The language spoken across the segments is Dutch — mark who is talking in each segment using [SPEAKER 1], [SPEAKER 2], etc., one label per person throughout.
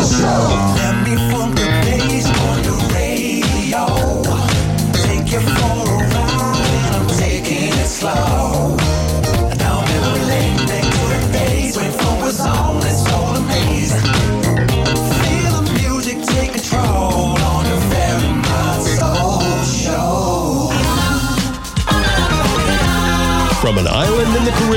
[SPEAKER 1] Show.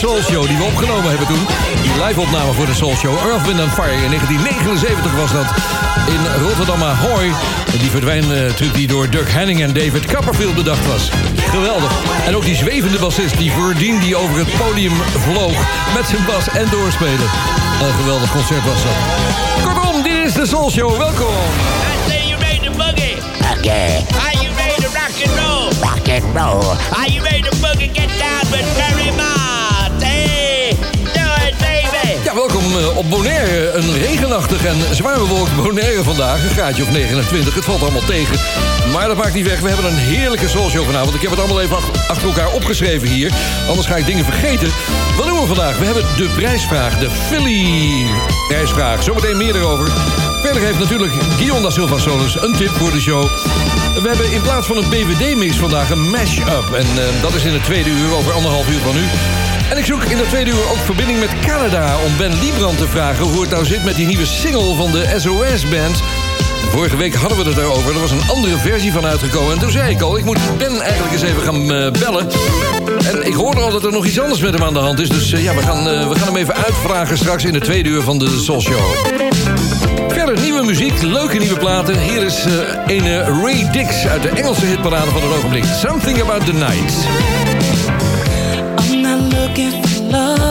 [SPEAKER 1] Soul Show... die we opgenomen hebben toen. Die live-opname voor de Soul Show. Earth, Wind Fire in 1979 was dat. In Rotterdam Ahoy. Die verdwijntuig die door Dirk Henning en David Copperfield bedacht was. Geweldig. En ook die zwevende bassist, die voordien die over het podium vloog... met zijn bas en doorspelen. Een geweldig concert was dat. Kortom, dit is de Soul Show. Welkom.
[SPEAKER 2] I say you made the boogie.
[SPEAKER 3] Okay.
[SPEAKER 2] Are you ready to rock and roll?
[SPEAKER 3] Rock and roll.
[SPEAKER 2] Are you ready to boogie get down with Barry?
[SPEAKER 1] Welkom eh, op Bonaire. Een regenachtig en zwaar bewolkt Bonaire vandaag. Een graadje of 29. Het valt allemaal tegen. Maar dat maakt niet weg. We hebben een heerlijke soulshow vanavond. Ik heb het allemaal even ach- achter elkaar opgeschreven hier. Anders ga ik dingen vergeten. Wat doen we vandaag? We hebben de prijsvraag. De Philly prijsvraag. Zometeen meer erover. Verder heeft natuurlijk Guillaume Silva Solis een tip voor de show. We hebben in plaats van een BVD-mix vandaag een mash-up. En eh, dat is in het tweede uur, over anderhalf uur van nu. En ik zoek in het tweede uur ook verbinding met Canada... om Ben Liebrand te vragen hoe het nou zit met die nieuwe single van de SOS-band... Vorige week hadden we het erover. Er was een andere versie van uitgekomen. En toen zei ik al, ik moet Ben eigenlijk eens even gaan eh, bellen. En ik hoorde al dat er nog iets anders met hem aan de hand is. Dus eh, ja, we gaan, eh, we gaan hem even uitvragen straks in de tweede uur van de Soul Show. Verder
[SPEAKER 4] nieuwe muziek, leuke nieuwe platen. Hier is een Ray Dix uit de Engelse hitparade van het ogenblik. Something About the Night.
[SPEAKER 5] Looking for love.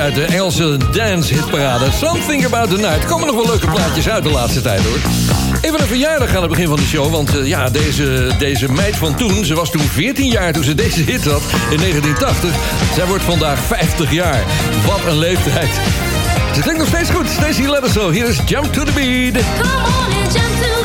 [SPEAKER 4] Uit de Engelse dance hitparade. Something About the Night. Komen nog wel leuke plaatjes uit de laatste tijd hoor. Even een verjaardag aan het begin van de show. Want uh, ja, deze, deze meid van toen, ze was toen 14 jaar toen ze deze hit had in 1980. Zij wordt vandaag 50 jaar. Wat een leeftijd. Ze klinkt nog steeds goed. Stacey zo. Hier is Jump to the Beat.
[SPEAKER 6] Come on and jump to the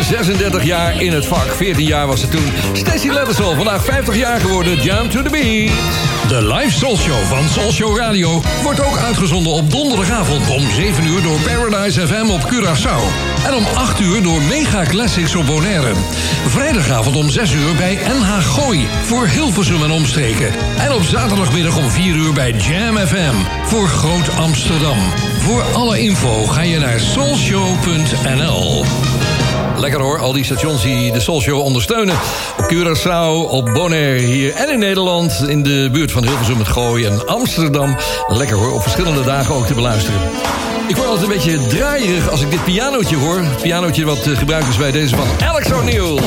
[SPEAKER 7] 36 jaar in het vak. 14 jaar was ze toen. Stacy Lettersol, vandaag 50 jaar geworden. Jump to the beat.
[SPEAKER 4] De live Soul Show van Soul Show Radio wordt ook uitgezonden op donderdagavond om 7 uur door Paradise FM op Curaçao. En om 8 uur door Mega Classics op Bonaire. Vrijdagavond om 6 uur bij NH Gooi voor Hilversum en omstreken. En op zaterdagmiddag om 4 uur bij Jam FM voor Groot Amsterdam. Voor alle info ga je naar soulshow.nl.
[SPEAKER 7] Lekker hoor, al die stations die de Soul Show ondersteunen. Op Curaçao, op Bonaire hier en in Nederland. In de buurt van Hilversum het Gooi en Amsterdam. Lekker hoor, op verschillende dagen ook te beluisteren. Ik word altijd een beetje draaierig als ik dit pianootje hoor. Het pianootje wat eh, gebruikt is bij deze van Alex O'Neill.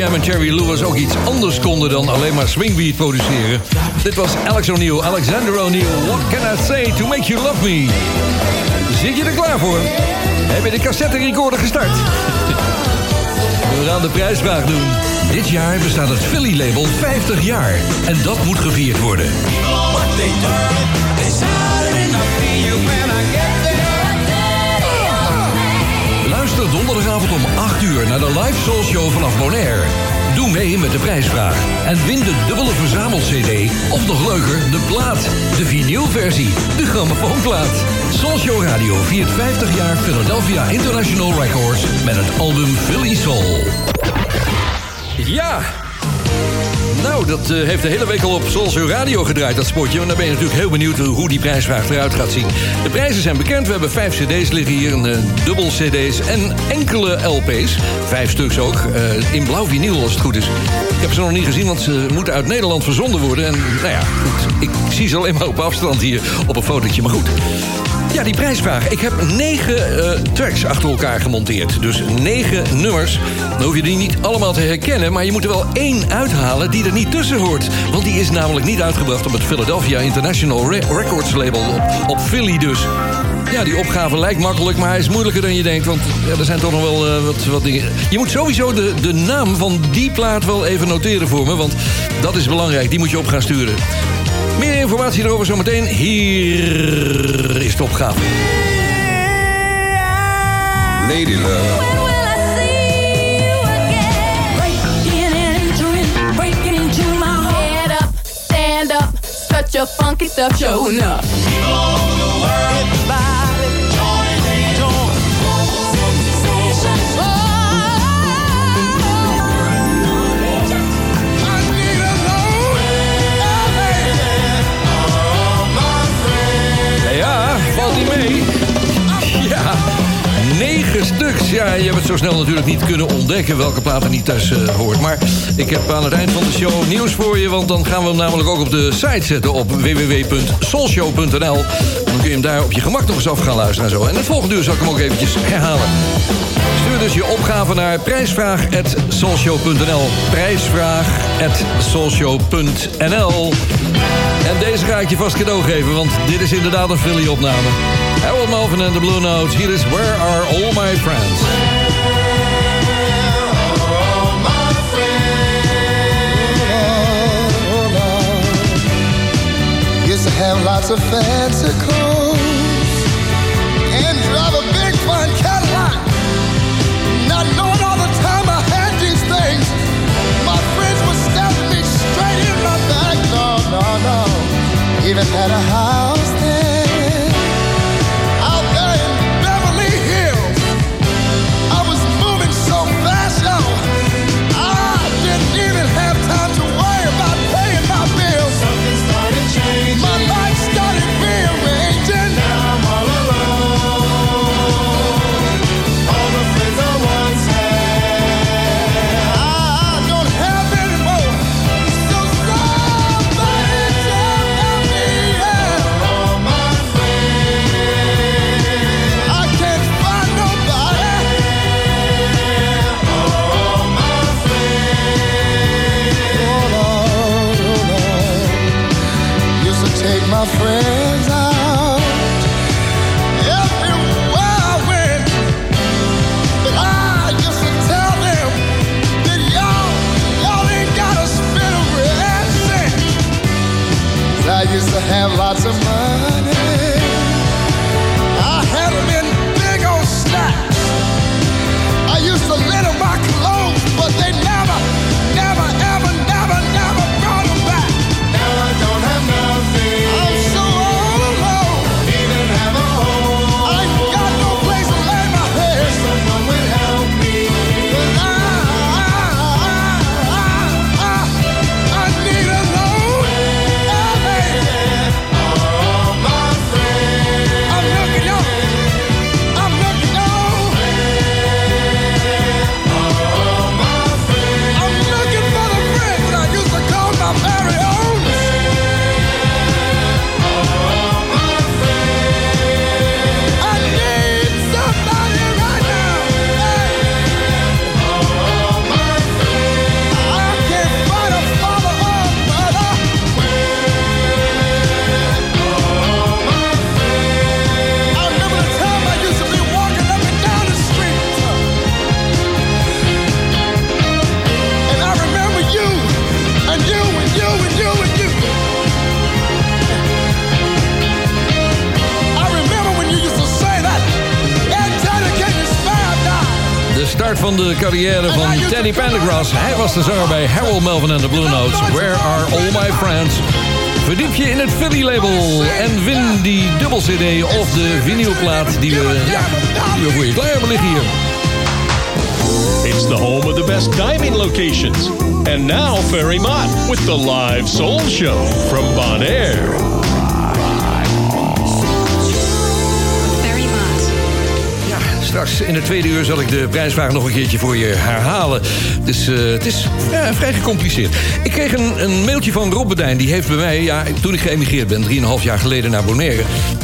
[SPEAKER 7] Jam en Jerry Lewis ook iets anders konden dan alleen maar swingbeat produceren. Dit was Alex O'Neill, Alexander O'Neill. What can I say to make you love me? Zit je er klaar voor? Heb je de cassette recorder gestart? We gaan de prijsvraag doen. Dit jaar bestaat het Philly label 50 jaar. En dat moet gevierd worden.
[SPEAKER 8] Donderdagavond om 8 uur naar de live Soul Show vanaf Bonaire. Doe mee met de prijsvraag en win de dubbele verzamel-cd... of nog leuker, de plaat, de vinylversie, de grammofoonplaat. Soul Show Radio viert 50 jaar Philadelphia International Records... met het album Philly Soul.
[SPEAKER 4] Ja! Nou, dat eh, heeft de hele week al op Soulshow Radio gedraaid, dat spotje. En dan ben je natuurlijk heel benieuwd hoe die prijsvraag eruit gaat zien. De prijzen zijn bekend. We hebben vijf cd's liggen hier, een eh, dubbel cd's en enkele LP's. Vijf stuks ook, eh, in blauw vinyl als het goed is. Ik heb ze nog niet gezien, want ze moeten uit Nederland verzonden worden. En nou ja, goed, ik zie ze alleen maar op afstand hier op een fotootje. Maar goed, ja, die prijsvraag. Ik heb negen eh, tracks achter elkaar gemonteerd. Dus negen nummers. Dan hoef je die niet allemaal te herkennen... maar je moet er wel één uithalen die er niet tussen hoort. Want die is namelijk niet uitgebracht op het Philadelphia International Re- Records label. Op, op Philly dus. Ja, die opgave lijkt makkelijk, maar hij is moeilijker dan je denkt. Want ja, er zijn toch nog wel eh, wat, wat dingen... Je moet sowieso de, de naam van die plaat wel even noteren voor me... want dat is belangrijk, die moet je op gaan sturen. Meer informatie erover zometeen. Hier is de opgave.
[SPEAKER 9] Lady Love.
[SPEAKER 6] When will I see you again?
[SPEAKER 7] Breaking and entering, breaking
[SPEAKER 4] Ja, je hebt het zo snel natuurlijk niet kunnen ontdekken welke plaat niet thuis eh, hoort. Maar ik heb aan het eind van de show nieuws voor je... want dan gaan we hem namelijk ook op de site zetten op www.soulshow.nl. Dan kun je hem daar op je gemak nog eens af gaan luisteren en zo. En het volgende uur zal ik hem ook eventjes herhalen. Stuur dus je opgave naar prijsvraag.soulshow.nl prijsvraag.soulshow.nl En deze ga ik je vast cadeau geven, want dit is inderdaad een Philly-opname. Harold Melvin and the Blue Notes. Hier is Where Are All My Friends?
[SPEAKER 10] Used to have lots of fancy clothes and drive a big fine Cadillac. Not knowing all the time I had these things, my friends would stab me straight in my back. No, no, no. Even had a house was
[SPEAKER 4] de zanger bij Harold Melvin and the Blue Notes. Where are all my friends? Verdiep je in het Philly label en win die dubbel CD of de vinylplaat die we, ja, voor je klaar hebben liggen hier.
[SPEAKER 11] It's the home of the best diving locations. And now Ferry Mott with the live soul show
[SPEAKER 4] tweede uur zal ik de prijsvraag nog een keertje voor je herhalen. Dus eh, het is ja, vrij gecompliceerd. Ik kreeg een, een mailtje van Rob Bedijn. Die heeft bij mij, ja, toen ik geëmigreerd ben, 3,5 jaar geleden naar Bonaire...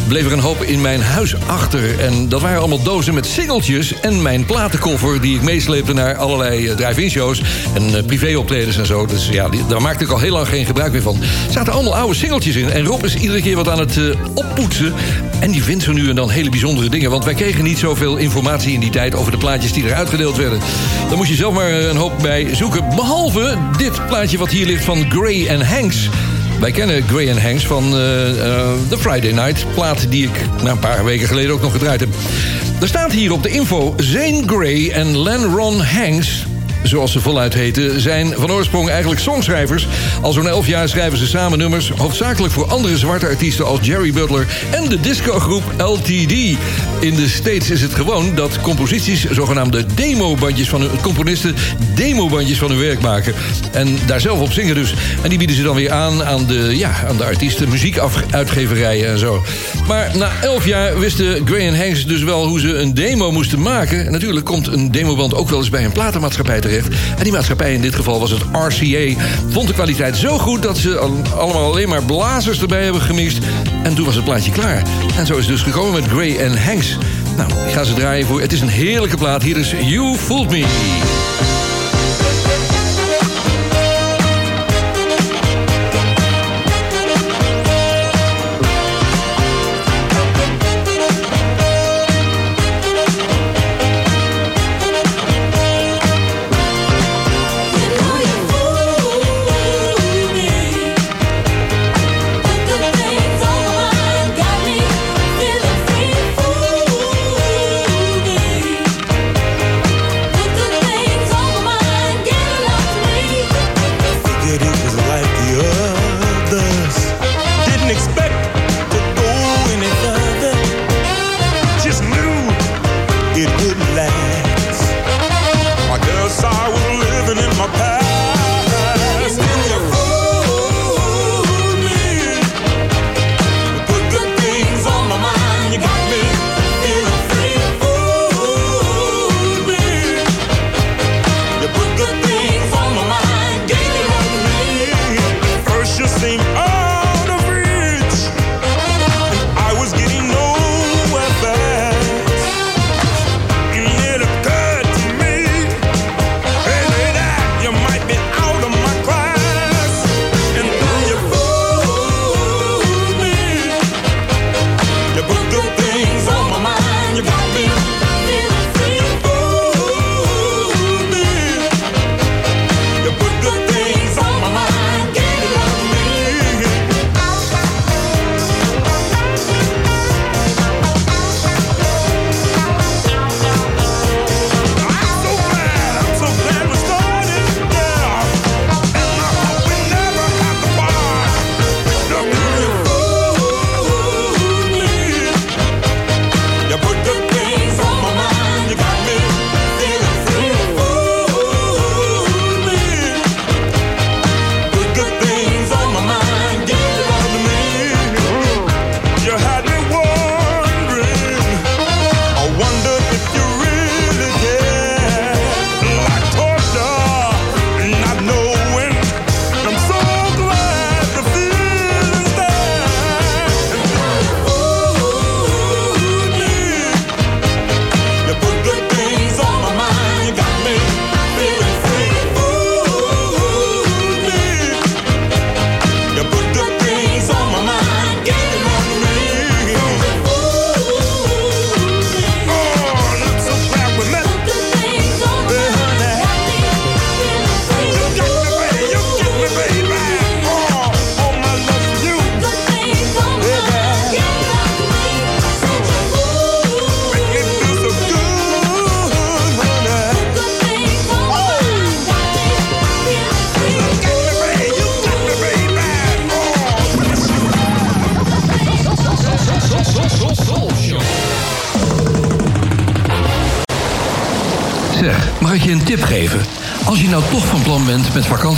[SPEAKER 4] bleef er een hoop in mijn huis achter. En dat waren allemaal dozen met singeltjes en mijn platenkoffer... die ik meesleepte naar allerlei eh, drive-in shows en uh, privéoptredens en zo. Dus ja, daar maakte ik al heel lang geen gebruik meer van. Er zaten allemaal oude singeltjes in. En Rob is iedere keer wat aan het oppoetsen. En die vindt zo nu en dan hele bijzondere dingen. Want wij kregen niet zoveel informatie in die tijd... over de plaatjes die er uitgedeeld werden. Daar moest je zelf maar een hoop bij zoeken. Behalve dit plaatje wat hier ligt van Gray and Hanks... Wij kennen Gray and Hanks van uh, The Friday Night. Plaat die ik nou, een paar weken geleden ook nog gedraaid heb. Er staat hier op de info... Zane Gray en Len Ron Hanks zoals ze voluit heten, zijn van oorsprong eigenlijk songschrijvers. Al zo'n elf jaar schrijven ze samen nummers... hoofdzakelijk voor andere zwarte artiesten als Jerry Butler... en de discogroep LTD. In de States is het gewoon dat composities... zogenaamde demobandjes van hun componisten... demobandjes van hun werk maken. En daar zelf op zingen dus. En die bieden ze dan weer aan aan de, ja, aan de artiesten... muziekuitgeverijen en zo. Maar na elf jaar wisten Gray en Hanks dus wel hoe ze een demo moesten maken. En natuurlijk komt een demoband ook wel eens bij een platenmaatschappij terecht. En die maatschappij, in dit geval was het RCA... vond de kwaliteit zo goed dat ze allemaal alleen maar blazers erbij hebben gemixt. En toen was het plaatje klaar. En zo is het dus gekomen met Gray en Hanks. Nou, ik ga ze draaien voor. Het is een heerlijke plaat. Hier is You Fooled Me.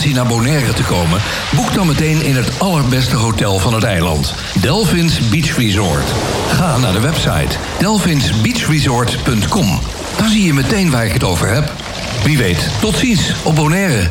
[SPEAKER 12] Vakantie naar Bonaire te komen... boek dan meteen in het allerbeste hotel van het eiland. Delphins Beach Resort. Ga naar de website delphinsbeachresort.com. Dan zie je meteen waar ik het over heb. Wie weet, tot ziens op Bonaire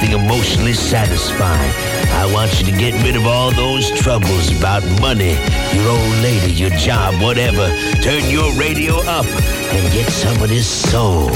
[SPEAKER 13] something emotionally satisfying. I want you to get rid of all those troubles about money, your old lady, your job, whatever. Turn your radio up and get some of this soul.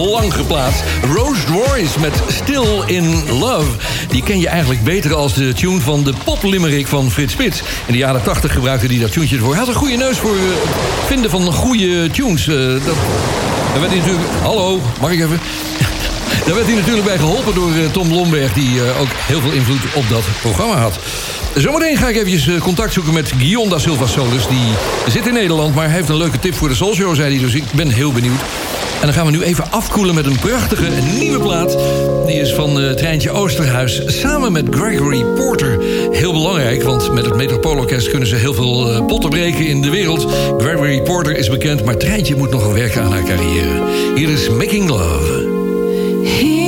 [SPEAKER 4] Lang geplaatst. Rose Royce met Still in Love. Die ken je eigenlijk beter als de tune van de poplimerick van Frits Spits. In de jaren 80 gebruikte hij dat tuentje ervoor. Hij had een goede neus voor eh, vinden van goede tunes. Eh, dat, werd hij natuurlijk... Hallo, mag ik even? Daar werd hij natuurlijk bij geholpen door eh, Tom Lomberg... die ook heel veel invloed op dat programma had. Zometeen ga ik eventjes contact zoeken met Guillaume da Silva Solis. Die zit in Nederland, maar heeft een leuke tip voor de Soul Show, zei hij. Dus ik ben heel benieuwd. En dan gaan we nu even afkoelen met een prachtige nieuwe plaat. Die is van eh, Treintje Oosterhuis samen met Gregory Porter. Heel belangrijk, want met het Metropoolorkest... kunnen ze heel veel eh, potten breken in de wereld. Gregory Porter is bekend, maar Treintje moet nog werken aan haar carrière. Hier is Making Love.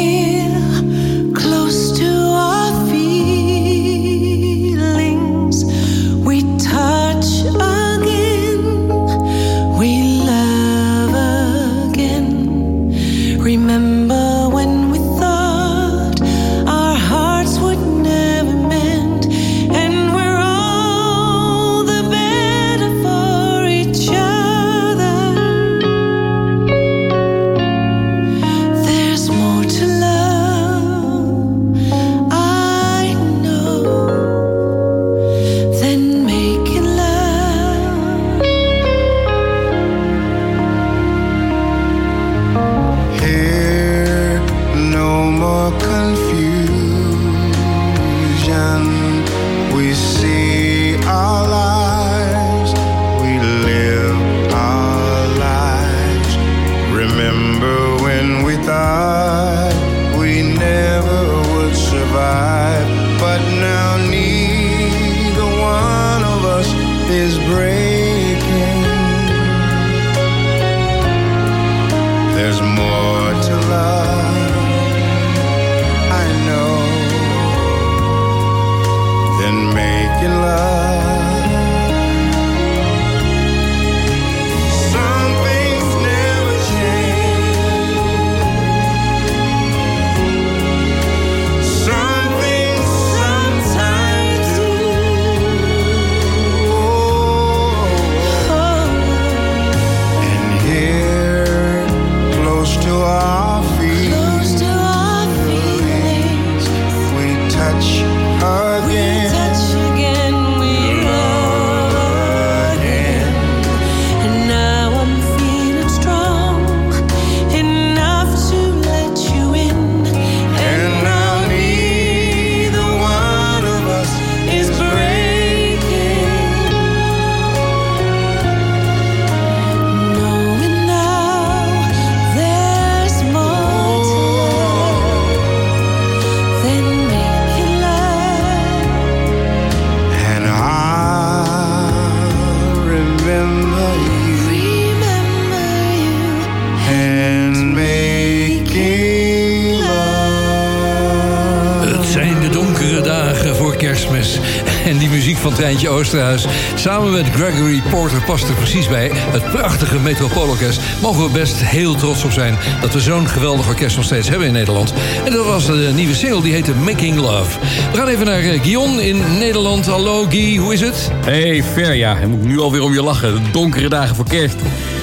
[SPEAKER 4] Samen met Gregory Porter past er precies bij. Het prachtige Metropoolorkest. Mogen we best heel trots op zijn... dat we zo'n geweldig orkest nog steeds hebben in Nederland. En dat was de nieuwe single, die heette Making Love. We gaan even naar eh, Guion in Nederland. Hallo Guy, hoe is het?
[SPEAKER 14] Hey Fer, ja, hij moet nu alweer om je lachen. De donkere dagen voor kerst,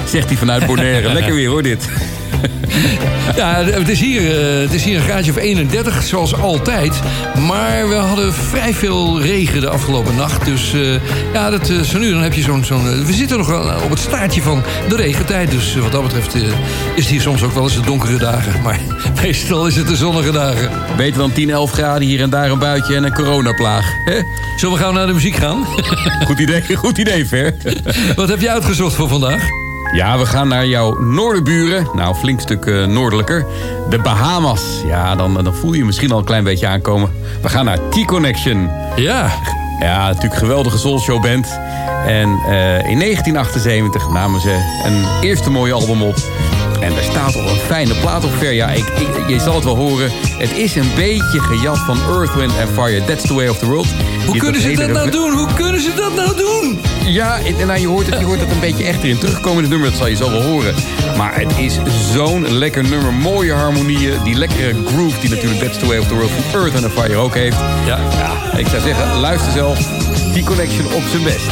[SPEAKER 14] zegt hij vanuit Bonaire. Lekker weer hoor dit.
[SPEAKER 4] Ja, het is, hier, eh, het is hier een graadje of 31, zoals altijd. Maar we hadden vrij veel regen de afgelopen nacht. Dus eh, ja, dat, eh, zo nu dan heb je zo'n... zo'n we zitten nog wel op het staartje van de regentijd. Dus wat dat betreft is het hier soms ook wel eens de donkere dagen. Maar meestal is het de zonnige dagen.
[SPEAKER 14] Beter dan 10, 11 graden hier en daar een buitje en een coronaplaag. Hè?
[SPEAKER 4] Zullen we gauw naar de muziek gaan?
[SPEAKER 14] Goed idee, goed idee, Fer.
[SPEAKER 4] Wat heb je uitgezocht voor vandaag?
[SPEAKER 14] Ja, we gaan naar jouw noorderburen. Nou, een flink stuk eh, noordelijker. De Bahamas. Ja, dan, dan voel je je misschien al een klein beetje aankomen. We gaan naar T-Connection.
[SPEAKER 4] Ja.
[SPEAKER 14] Ja, natuurlijk geweldige soulshow band. En eh, in 1978 namen ze een eerste mooie album op. En daar staat al een fijne plaat op ver. Ja, ik, ik- je zal het wel horen. Het is een beetje gejat van Earth, Wind and Fire. That's the way of the world.
[SPEAKER 4] Hoe
[SPEAKER 14] Je-
[SPEAKER 4] kunnen ze dat nou doen? Hoe kunnen ze dat nou doen?
[SPEAKER 14] Ja, en, nou, je, hoort het, je hoort het een beetje echt erin terugkomen in het nummer. Dat zal je zo wel horen. Maar het is zo'n lekker nummer. Mooie harmonieën. Die lekkere groove die natuurlijk That's the way of the world van Earth and Fire ook heeft.
[SPEAKER 4] Ja.
[SPEAKER 14] ja ik zou zeggen, luister zelf. Die connection op zijn best.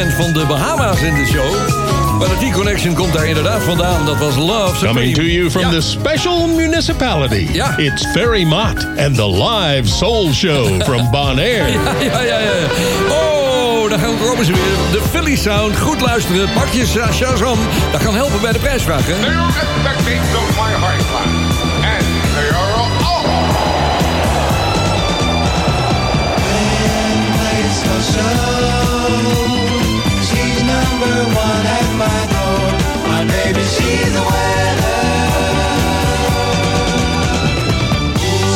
[SPEAKER 4] Band van de Bahama's in de show. Maar de T-Connection komt daar inderdaad vandaan. Dat was Love Supreme.
[SPEAKER 11] Coming to you from
[SPEAKER 4] Ja.
[SPEAKER 11] the special municipality.
[SPEAKER 4] Ja.
[SPEAKER 11] It's Ferry Mott and the live soul show from Bonaire.
[SPEAKER 4] Ja, ja, ja, ja. Oh, daar gaan we komen ze weer. De Philly Sound. Goed luisteren. Pak je Shazam. Dat kan helpen bij de prijsvraag, hè?
[SPEAKER 15] Expecting to my heart. And they are all.
[SPEAKER 1] Number one at my door. My baby, she's a winner.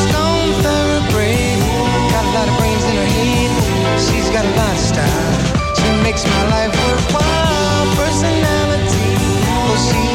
[SPEAKER 1] Stone got a lot of brains in her head. She's got a lot of style. She makes my life worthwhile. Personality, well, she's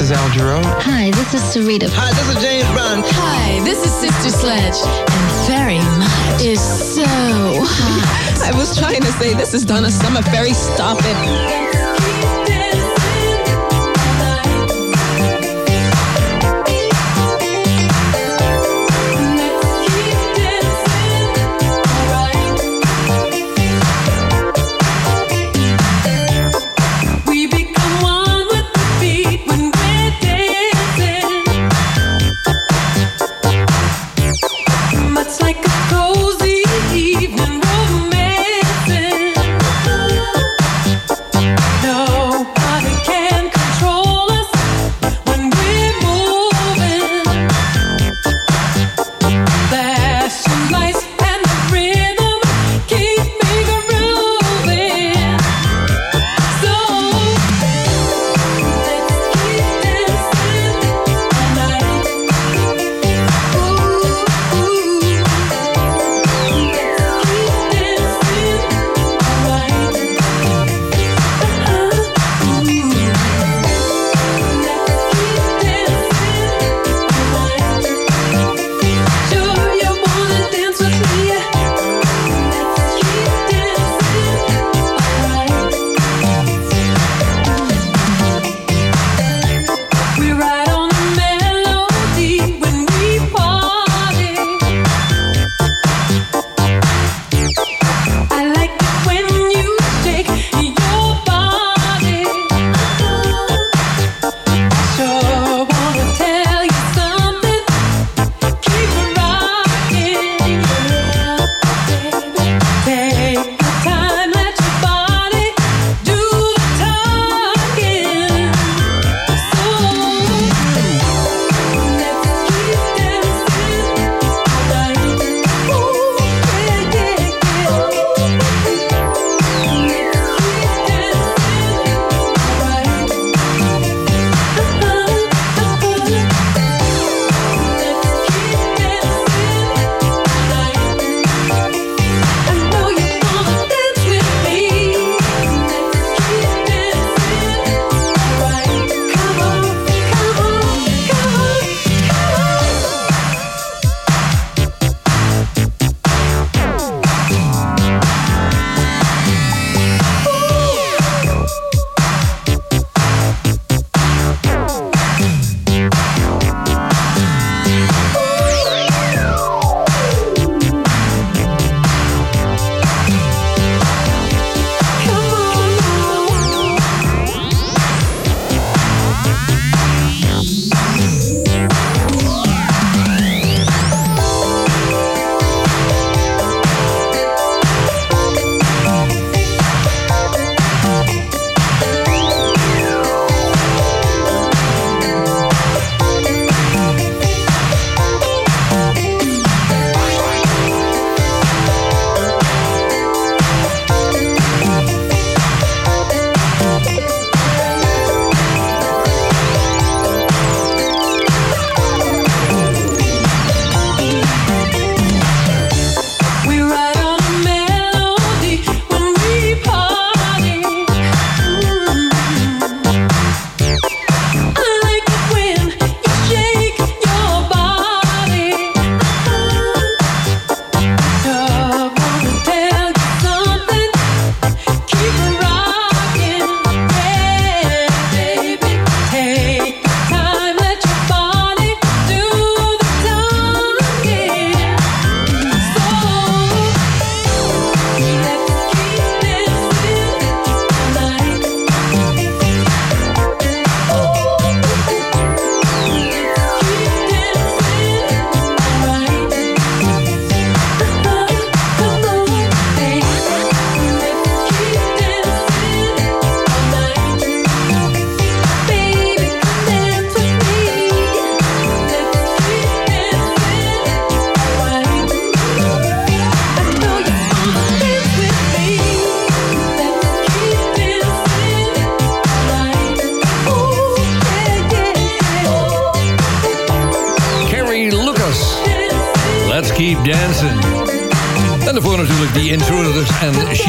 [SPEAKER 1] this is Al
[SPEAKER 16] Jarreau.
[SPEAKER 17] Hi, this is Sarita.
[SPEAKER 16] Hi, this is James Brown.
[SPEAKER 18] Hi, this is Sister Sledge. And very much is so hot.
[SPEAKER 5] I was trying to say this is Donna Summer. Very stop it.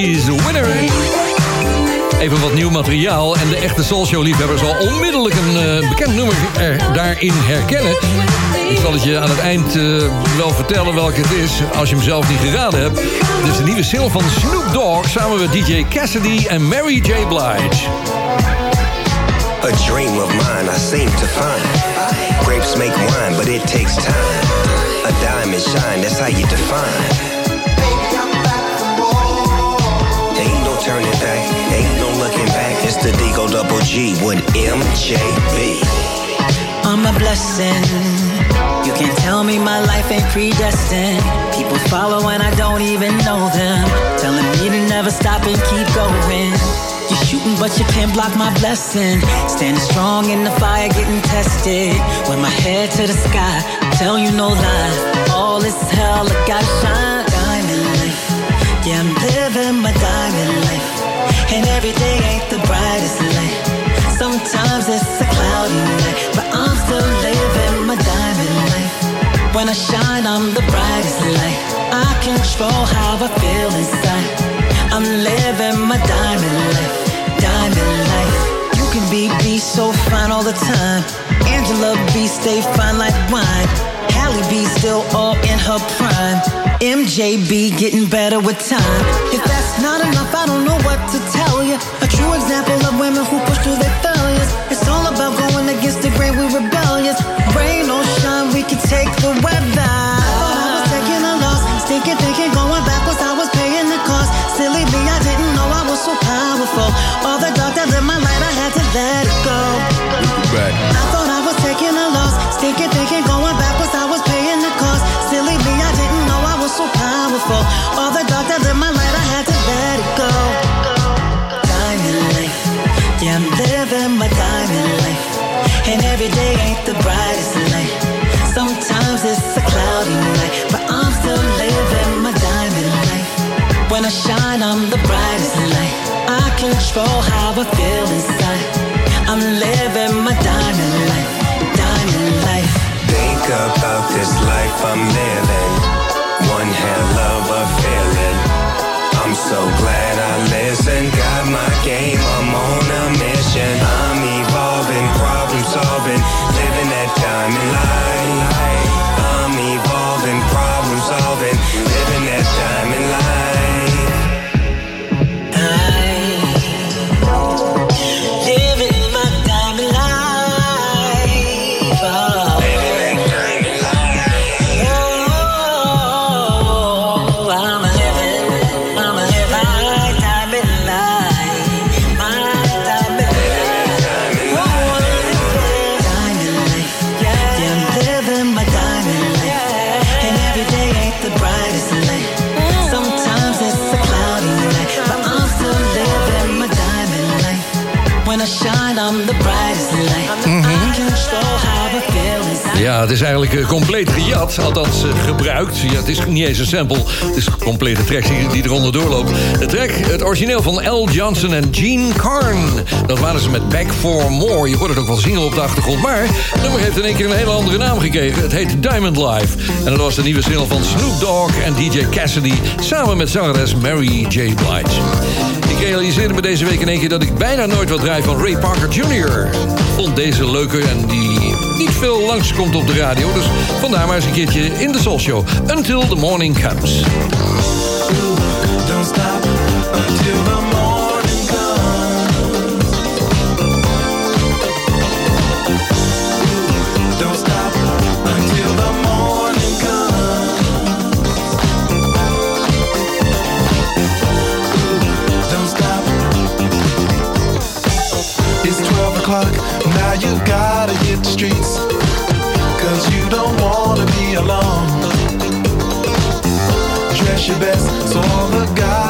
[SPEAKER 4] She's a Winner. Even wat nieuw materiaal en de echte Soulshow-liefhebbers zal onmiddellijk een eh, bekend nummer daarin herkennen. Ik zal het je aan het eind eh, wel vertellen welke het is, als je hem zelf niet geraden hebt. Dit is de nieuwe single van Snoop Dogg samen met DJ Cassidy en Mary J. Blige.
[SPEAKER 16] A dream of mine I seem to find. Grapes make wine, but it takes time. A diamond shine, that's how you define. The Digo Double G with MJB.
[SPEAKER 17] I'm a blessing. You can tell me my life ain't predestined. People follow and I don't even know them. Telling me to never stop and keep going. You're shooting, but you can't block my blessing. Standing strong in the fire, getting tested. With my head to the sky, tell you no lie. All is hell, I gotta shine. Diamond life. Yeah, I'm living my diamond life. And every day ain't When I shine, I'm the brightest light. I control how I feel inside. I'm living my diamond life, diamond life. You can be be so fine all the time. Angela B stay fine like wine. Hallie B still all in her prime. MJB getting better with time. If that's not enough, I don't know what to tell you. A true example of women who push through their failures. All about going against the grain, we rebellious. Rain or shine, we can take the weather. Thought I was taking a loss, stinking, thinking, going backwards, I was paying the cost. Silly me, I didn't know I was so powerful. All the dark that lit my light, I had to let it go.
[SPEAKER 14] Back.
[SPEAKER 17] I thought I was taking a loss, stinking, thinking, going backwards, I was paying the cost. Silly me, I didn't know I was so powerful. All the dark that lit my light, I had to let it go. Diamond yeah, I'm living my diamond life. And every day ain't the brightest light. Sometimes it's a cloudy night, but I'm still living my diamond life. When I shine, I'm the brightest light. I control how I feel inside. I'm living my diamond life, diamond life.
[SPEAKER 16] Think about this life I'm living. One hell of a feeling. I'm so glad I listened. Got my game, I'm on a mission. I'm evolving, problem solving, living that diamond life. I'm evolving, problem solving, living that diamond life.
[SPEAKER 17] When I shine, I'm the brightest light. Mm-hmm. I control
[SPEAKER 4] Ja, het is eigenlijk eh, compleet gejat, althans eh, gebruikt. Ja, het is niet eens een sample, het is een complete track die, die eronder doorloopt. De track, het origineel van L. Johnson en Gene Carn. Dat waren ze met Back for More. Je hoort het ook wel zingen op de achtergrond. Maar het nummer heeft in één keer een hele andere naam gekregen. Het heet Diamond Life. En dat was de nieuwe single van Snoop Dogg en DJ Cassidy... samen met zangeres Mary J. Blige. Ik realiseerde me deze week in één keer dat ik bijna nooit wat draai van Ray Parker Jr. Vond deze leuker en die niet veel langskomt op de radio. Dus vandaar maar eens een keertje in de Soul Show. Until the morning comes.
[SPEAKER 19] It's 12 o'clock, now you gotta the streets. Don't wanna be alone. Dress your best so all the guys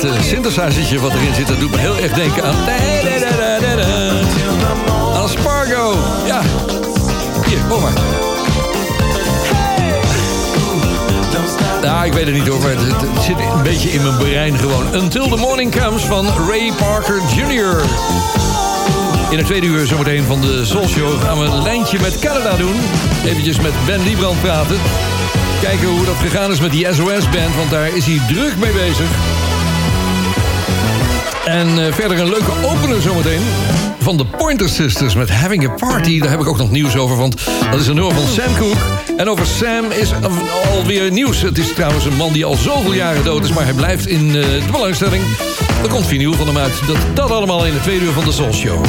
[SPEAKER 4] dat uh, wat erin zit, dat doet me heel erg denken aan... Aan Spargo. Ja. Hier, hoor maar. Nou, ik weet het niet hoor, het, het- het zit een beetje in mijn brein gewoon. Until the Morning Comes van Ray Parker Jr. In het tweede uur zometeen van de Soul Show gaan we een lijntje met Canada doen. Eventjes met Ben Liebrand praten. Kijken hoe dat gegaan is met die SOS-band, want daar is hij druk mee bezig. En eh, verder een leuke opener zometeen van de Pointer Sisters met Having a Party. Daar heb ik ook nog nieuws over, want dat is een nummer van Sam Cooke. En over Sam is al- alweer nieuws. Het is trouwens een man die al zoveel jaren dood is, maar hij blijft in eh, de belangstelling. Er komt vinyl van hem uit. Dat, dat allemaal in de tweede uur van de Soul Show.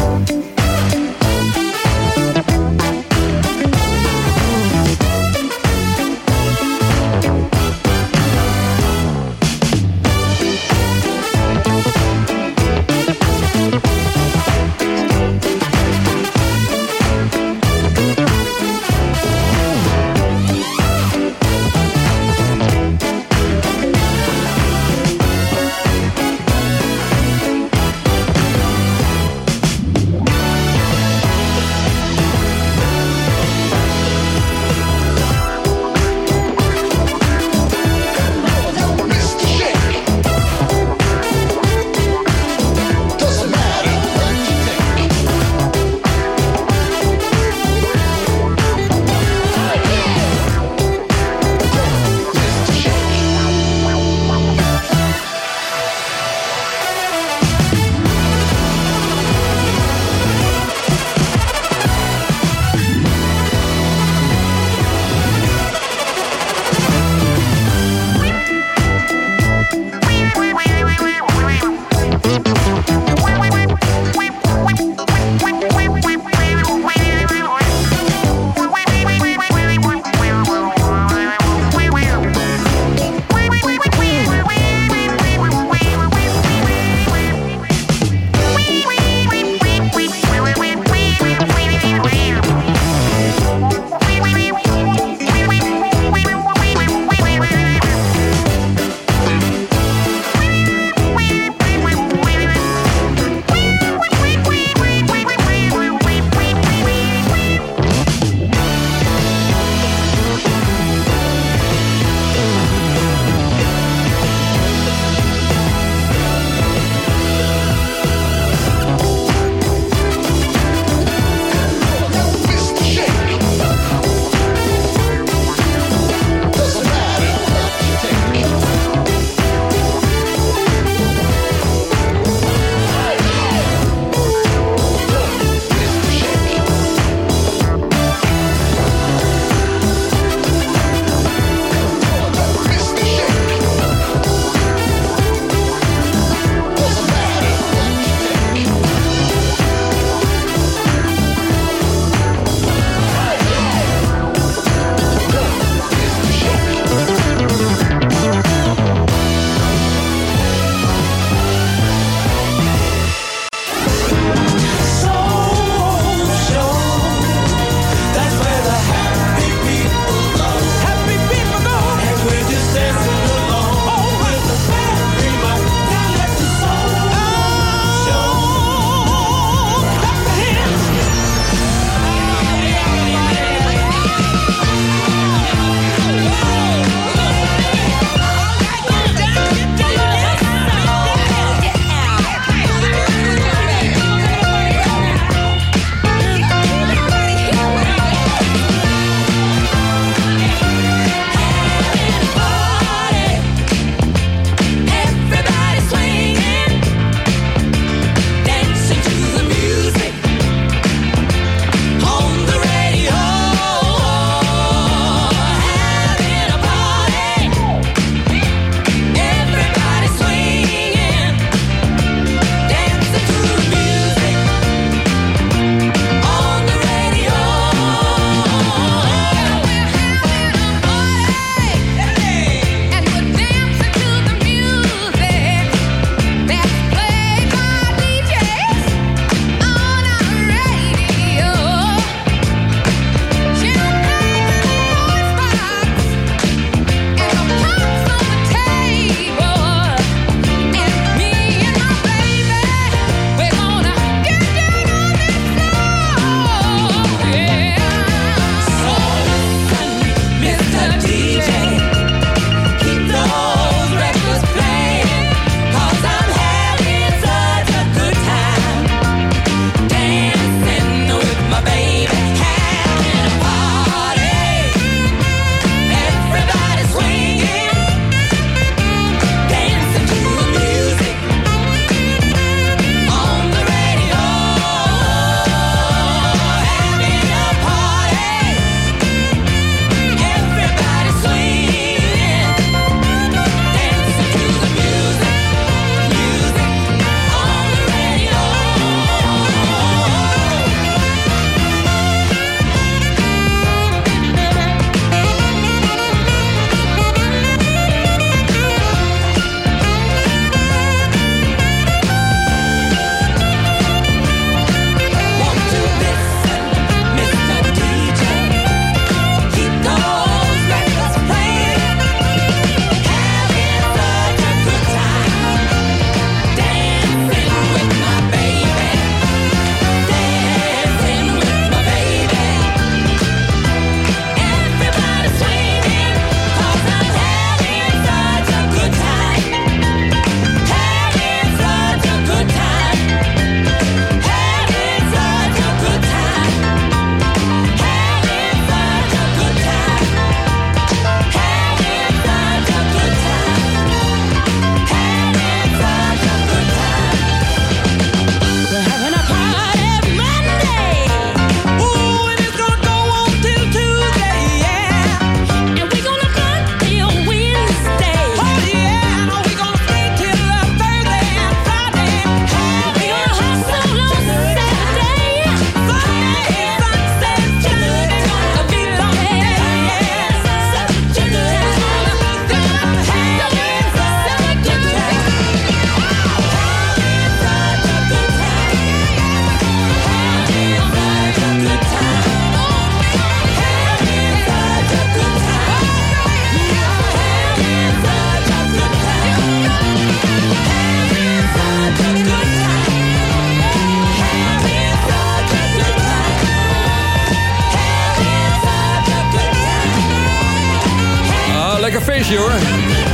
[SPEAKER 4] Hoor.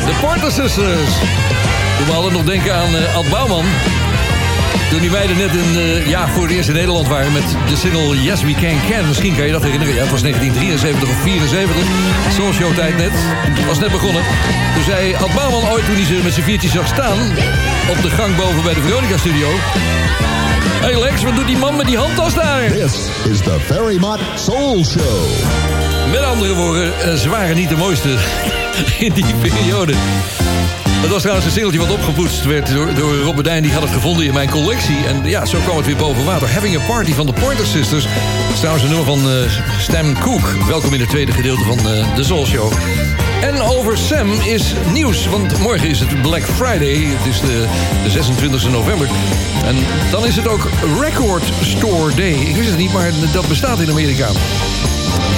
[SPEAKER 4] De Porter Sisters. Me altijd nog denken aan eh, Ad Bouwman. Toen die meiden net in, eh, ja, voor het eerst in Nederland waren met de single Yes We Can Can. Misschien kan je dat herinneren. Ja, het was 1973 of 74. Soul Show tijd net. Was net begonnen. Toen zei Ad Bouwman ooit toen hij ze met z'n viertjes zag staan... op de gang boven bij de Veronica Studio... Hey Lex, wat doet die man met die handtas daar?
[SPEAKER 20] This is the Ferry Mott Soul Show.
[SPEAKER 4] Met andere woorden, eh, ze waren niet de mooiste in die periode. Het was trouwens een singeltje wat opgepoetst werd door, door Rob Bedijn. Die had het gevonden in mijn collectie. En ja, zo kwam het weer boven water. Having a Party van de Pointer Sisters. Dat is trouwens een nummer van eh Stan Cook. Welkom in het tweede gedeelte van eh, de Soul Show. En over Sam is nieuws. Want morgen is het Black Friday. Het is de, de 26 november. En dan is het ook Record Store Day. Ik wist het niet, maar dat bestaat in Amerika.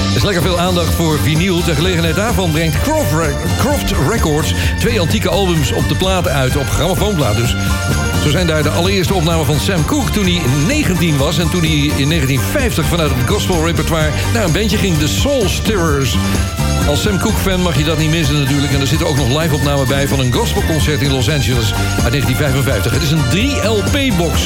[SPEAKER 4] Er is lekker veel aandacht voor vinyl. Ter gelegenheid daarvan brengt Croft, Re- Croft Records twee antieke albums op de platen uit. Op grammofoonplaat dus. Zo zijn daar de allereerste opnamen van Sam Cooke toen hij 19 was... en toen hij in 1950 vanuit het gospel repertoire naar een bandje ging, de Soul Stirrers. Als Sam Cooke-fan mag je dat niet missen natuurlijk. En er zitten ook nog live-opnamen bij van een gospelconcert in Los Angeles uit 1955. Het is een 3-LP-box.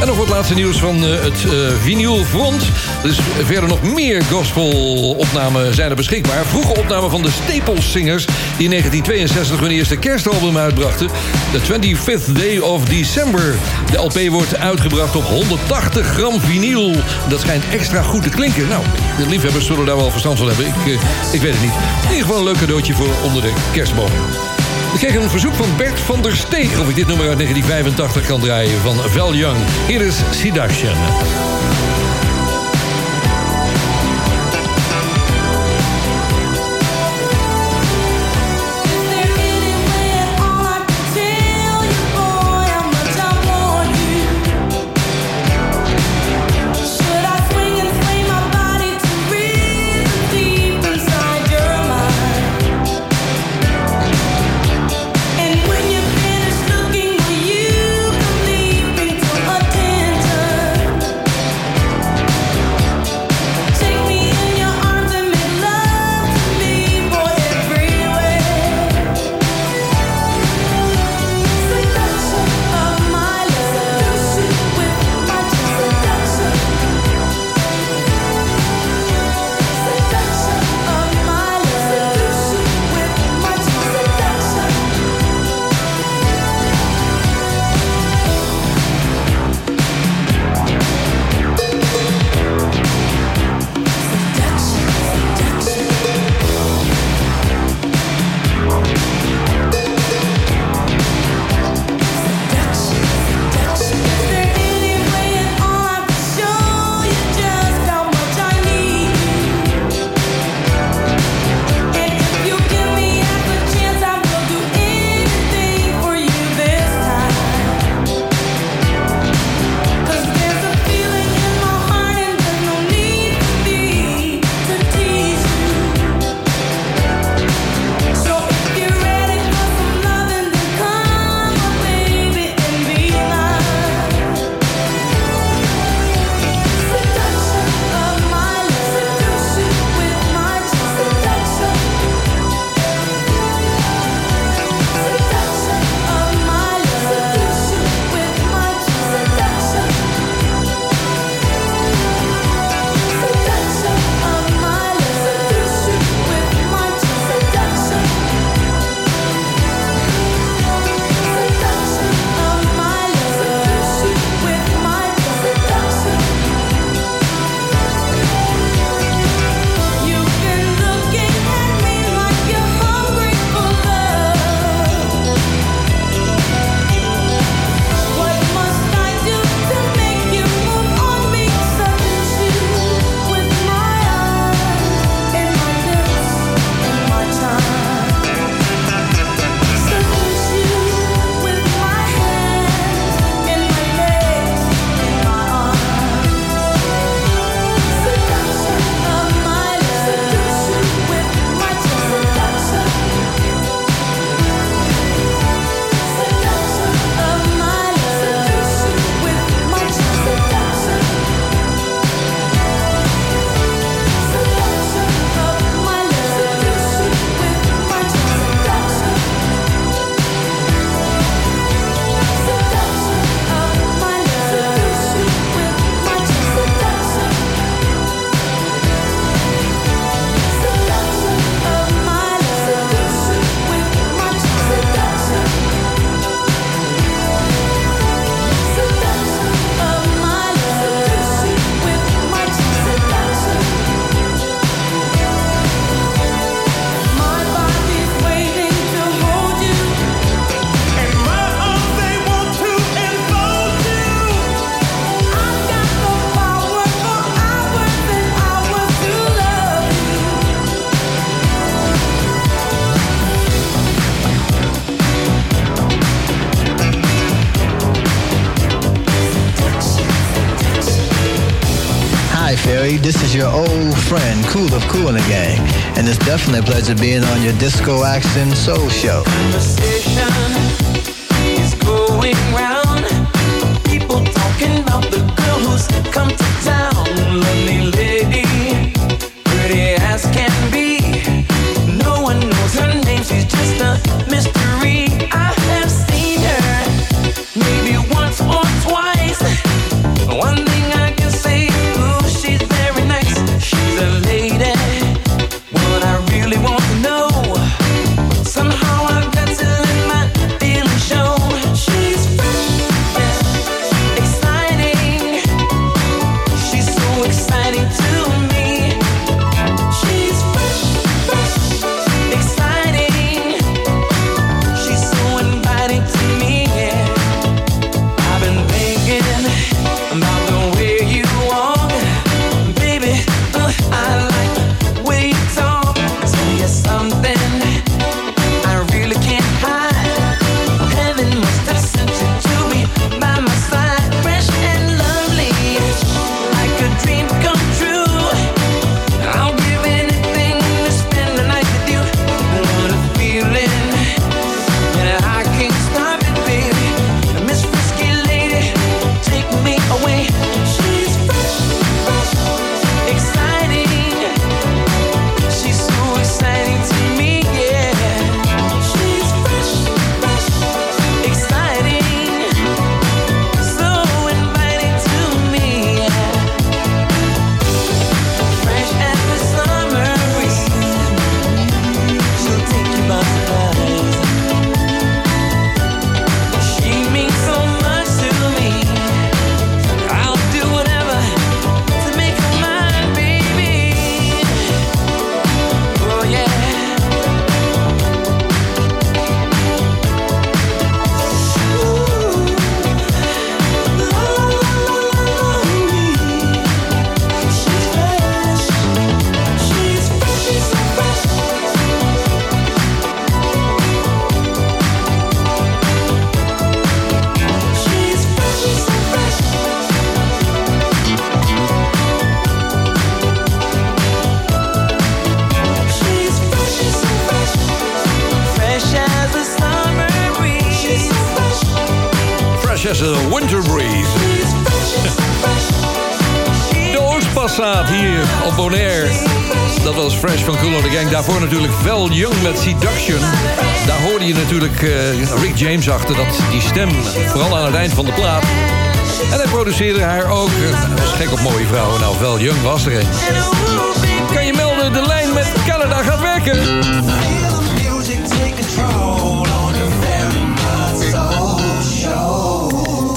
[SPEAKER 4] En nog wat laatste nieuws van eh, het eh vinylfront. Is verder nog meer gospelopnamen zijn er beschikbaar. Vroege opnamen van de Staples Singers... die in 1962 hun eerste kerstalbum uitbrachten. The 25th Day of December. De LP wordt uitgebracht op 180 gram vinyl. Dat schijnt extra goed te klinken. Nou, de liefhebbers zullen daar wel verstand van hebben. Ik, eh, ik weet het niet. In ieder geval een leuk cadeautje voor onder de kerstboom. Ik kreeg een verzoek van Bert van der Steeg... of ik dit nummer uit 1985 kan draaien van Val Young. Hier is.
[SPEAKER 1] Pleasure being on your Disco Action Soul Show.
[SPEAKER 4] Vooral aan het eind van de plaat. En hij produceerde haar ook. Hij was gek op mooie vrouwen. Nou, Vel Young was er een. Kan je melden, de lijn met Canada gaat werken.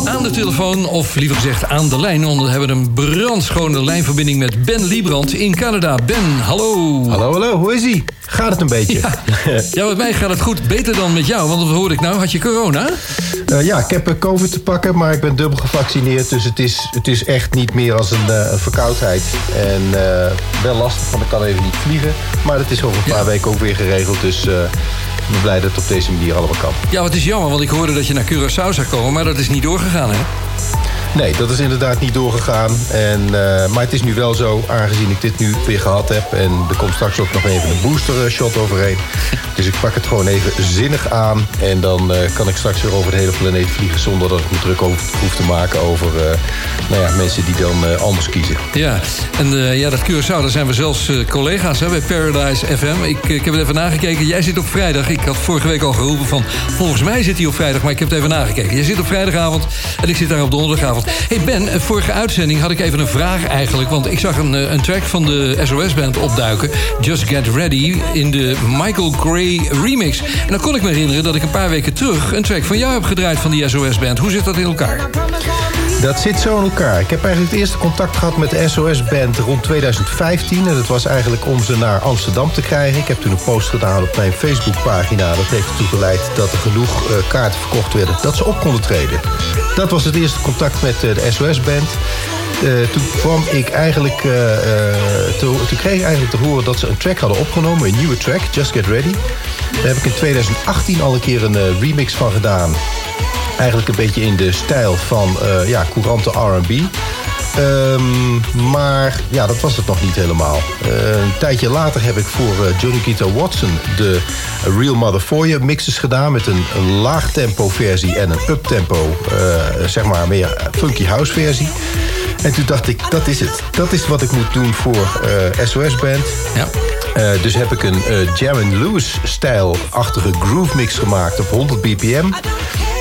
[SPEAKER 4] Aan de telefoon, of liever gezegd aan de lijn... want we hebben een brandschone lijnverbinding met Ben Liebrand in Canada. Ben, hallo.
[SPEAKER 9] Hallo, hallo, hoe is ie? Gaat het een beetje?
[SPEAKER 4] Ja, ja met mij gaat het goed. Beter dan met jou, want wat hoorde ik nou? Had je corona?
[SPEAKER 9] Eh, ja, ik heb eh, COVID te pakken, maar ik ben dubbel gevaccineerd. Dus het is, het is echt niet meer als een, eh, verkoudheid. En wel lastig, want ik kan even niet vliegen. Maar dat is over een paar weken ook weer geregeld. Dus ik ben blij dat het op deze manier allemaal kan.
[SPEAKER 4] Ja, wat is jammer, want ik hoorde dat je naar Curaçao zou komen... maar dat is niet doorgegaan, hè?
[SPEAKER 9] Nee, dat is inderdaad niet doorgegaan. En, eh, maar het is nu wel zo, aangezien ik dit nu weer gehad heb... en er komt straks ook nog even een booster eh, shot overheen. Dus ik pak het gewoon even zinnig aan. En dan eh, kan ik straks weer over de hele planeet vliegen... zonder dat ik me druk over, hoef te maken over nou ja, mensen die dan anders kiezen.
[SPEAKER 4] Ja, en ja, dat Curaçao, daar zijn we zelfs collega's hè, bij Paradise FM. Ik, ik heb het even nagekeken. Jij zit op vrijdag. Ik had vorige week al geroepen van... volgens mij zit hij op vrijdag, maar ik heb het even nagekeken. Jij zit op vrijdagavond en ik zit daar op donderdagavond. Hey Ben, vorige uitzending had ik even een vraag eigenlijk. Want ik zag een, eh, een track van de SOS-band opduiken. Just Get Ready in de Michael Gray remix. En dan kon ik me herinneren dat ik een paar weken terug... een track van jou heb gedraaid van die SOS-band. Hoe zit dat in elkaar?
[SPEAKER 9] Dat zit zo in elkaar. Ik heb eigenlijk het eerste contact gehad met de SOS-band rond 2015. En dat was eigenlijk om ze naar Amsterdam te krijgen. Ik heb toen een post gedaan op mijn Facebookpagina. Dat heeft ertoe geleid dat er genoeg eh, kaarten verkocht werden... dat ze op konden treden. Dat was het eerste contact met eh, de SOS-band. Eh, toen kwam ik eigenlijk... eh, te- toen kreeg ik eigenlijk te horen dat ze een track hadden opgenomen. Een nieuwe track, Just Get Ready. Daar heb ik in 2018 al een keer een remix van gedaan. Eigenlijk een beetje in de stijl van ja, courante R&B. Ehm, maar ja, dat was het nog niet helemaal. Eh, een tijdje later heb ik voor eh, Johnny Guitar Watson de Real Mother For You mixes gedaan... met een, een laagtempo versie en een uptempo, eh zeg maar meer funky house versie. En toen dacht ik, dat is het. Dat is wat ik moet doen voor SOS Band.
[SPEAKER 4] Ja.
[SPEAKER 9] Dus heb ik een uh, Jam Lewis-stijl-achtige groove mix gemaakt op 100 bpm.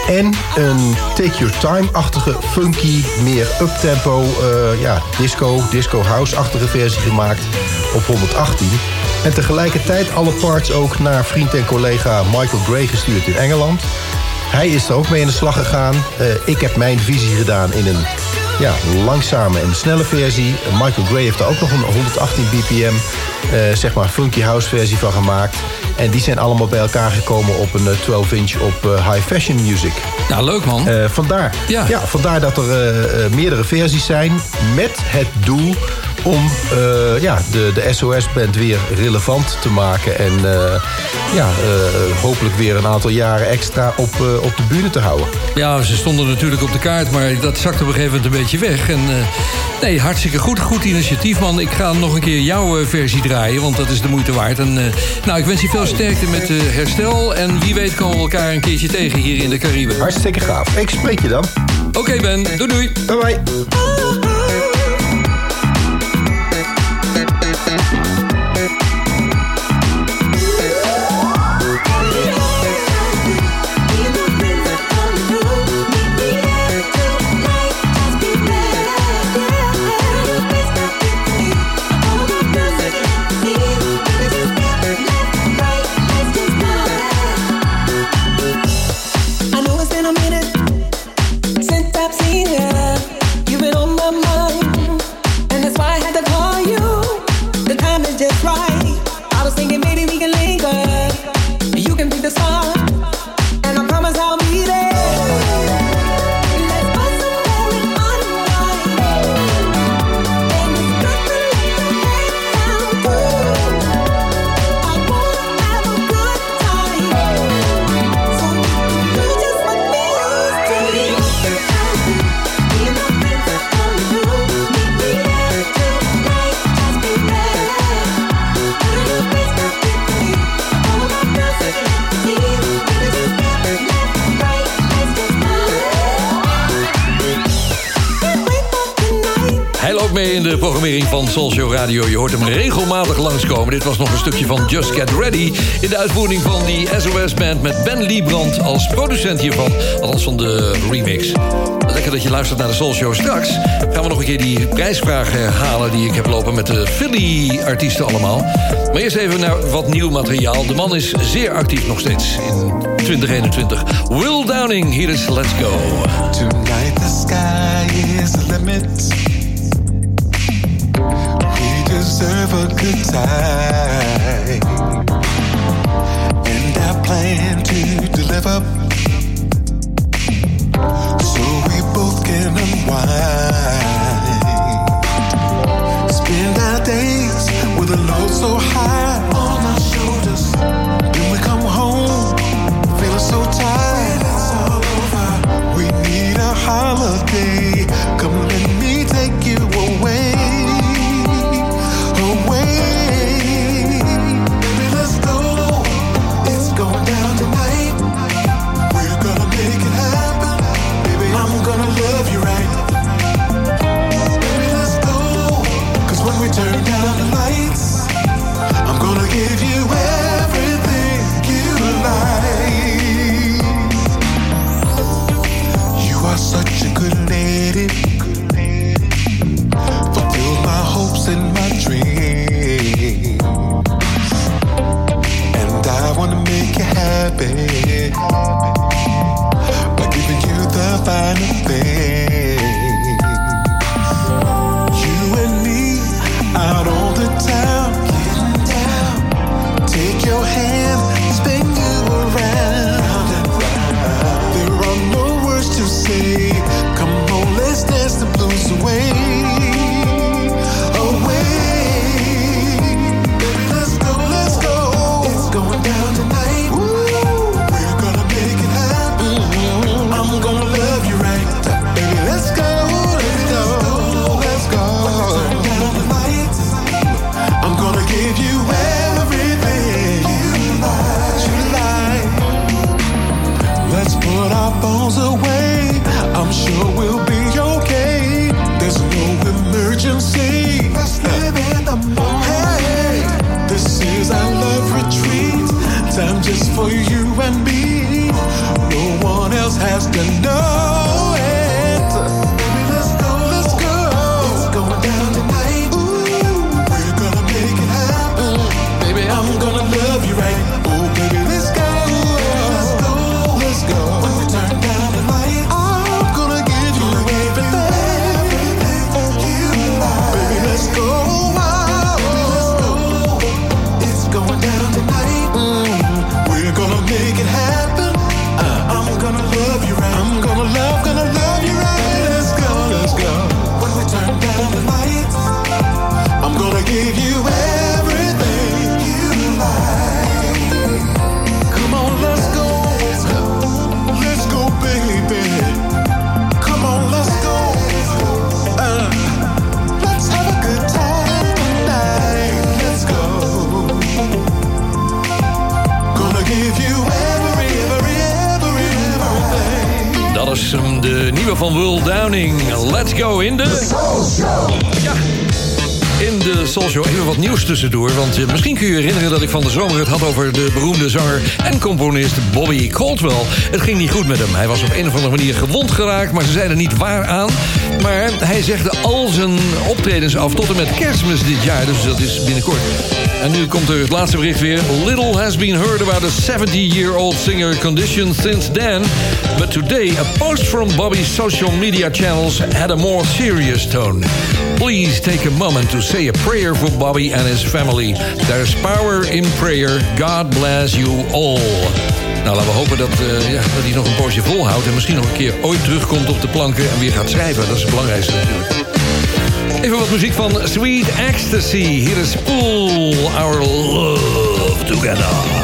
[SPEAKER 9] En een Take Your Time-achtige, funky, meer uptempo, eh ja, disco, disco house-achtige versie gemaakt op 118. En tegelijkertijd alle parts ook naar vriend en collega Michael Gray gestuurd in Engeland. Hij is er ook mee in de slag gegaan. Eh, ik heb mijn visie gedaan in een ja, langzame en snelle versie. Michael Gray heeft er ook nog een 118 bpm, eh, zeg maar funky house versie van gemaakt. En die zijn allemaal bij elkaar gekomen op een 12-inch op eh, high fashion music.
[SPEAKER 4] Nou, leuk man.
[SPEAKER 9] Eh, vandaar.
[SPEAKER 4] Ja.
[SPEAKER 9] vandaar dat er eh, eh, meerdere versies zijn met het doel om eh, ja, de, de SOS-band weer relevant te maken. En eh, ja, eh, hopelijk weer een aantal jaren extra op, op de bühne te houden.
[SPEAKER 4] Ja, ze stonden natuurlijk op de kaart, maar dat zakte op een gegeven moment een beetje weg. En nee, hartstikke goed. Goed initiatief, man. Ik ga nog een keer jouw versie draaien, want dat is de moeite waard. En, nou, ik wens je veel sterkte met herstel. En wie weet komen we elkaar een keertje tegen hier in de Cariben.
[SPEAKER 9] Hartstikke gaaf. Ik spreek je dan.
[SPEAKER 4] Oké, Ben. Doei, doei.
[SPEAKER 9] Bye, bye.
[SPEAKER 4] Programmering van Soul Show Radio. Je hoort hem regelmatig langskomen. Dit was nog een stukje van Just Get Ready... in de uitvoering van die SOS-band met Ben Liebrand als producent hiervan. Althans van de remix. Lekker dat je luistert naar de Soul Show. Straks gaan we nog een keer die prijsvraag herhalen... die ik heb lopen met de Philly-artiesten allemaal. Maar eerst even naar wat nieuw materiaal. De man is zeer actief nog steeds in 2021. Will Downing, hier is Let's Go.
[SPEAKER 19] Tonight the sky is the limit. Deserve a good time. And I plan to deliver. So we both can unwind. Spend our days with a load so high on our shoulders. When we come home, feeling so tired. It's all over. We need a holiday.
[SPEAKER 4] Want eh, misschien kun je je herinneren dat ik van de zomer het had over de beroemde zanger en componist Bobby Caldwell. Het ging niet goed met hem. Hij was op een of andere manier gewond geraakt, maar ze zeiden niet waar aan. Maar hij zegde al zijn optredens af tot en met kerstmis dit jaar. Dus dat is binnenkort. En nu komt er het laatste bericht weer. Little has been heard about a 70-year-old singer condition since then. But today, a post from Bobby's social media channels had a more serious tone. Please take a moment to say a prayer for Bobby and his family. There's power in prayer. God bless you all. Nou, laten we hopen dat, eh, ja, dat hij nog een poosje volhoudt... en misschien nog een keer ooit terugkomt op de planken en weer gaat schrijven. Dat is het belangrijkste natuurlijk. Even wat muziek van Sweet Ecstasy. Hier is Pull Our Love Together.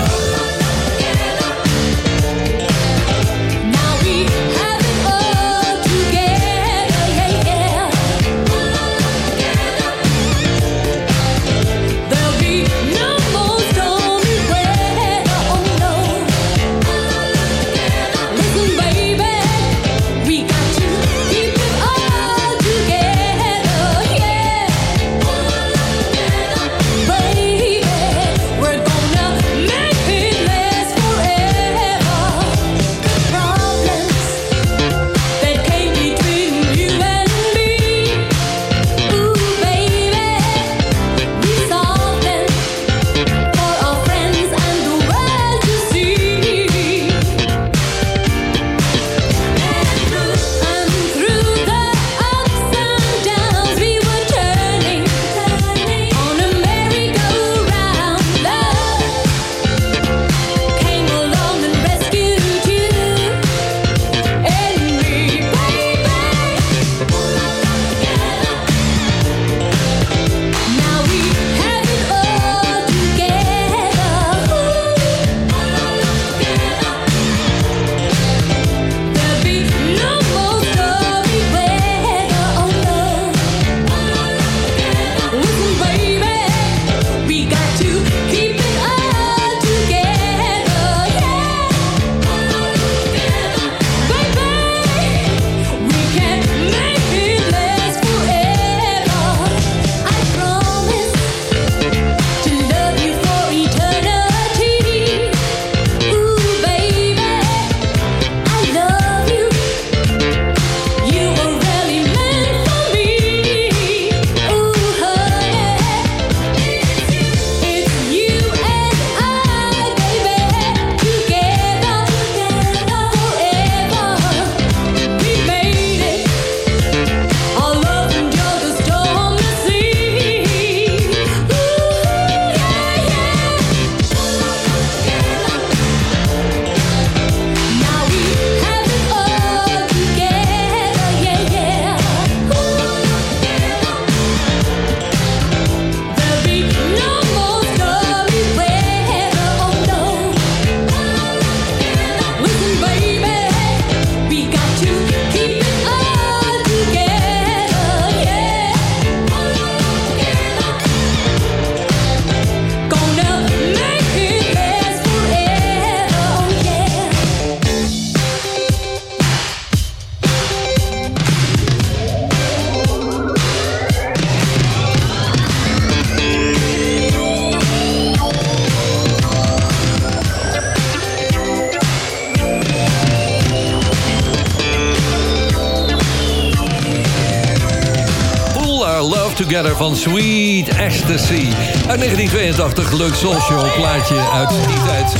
[SPEAKER 21] Van Sweet Ecstasy. Uit 1982, leuk Show plaatje uit die tijd.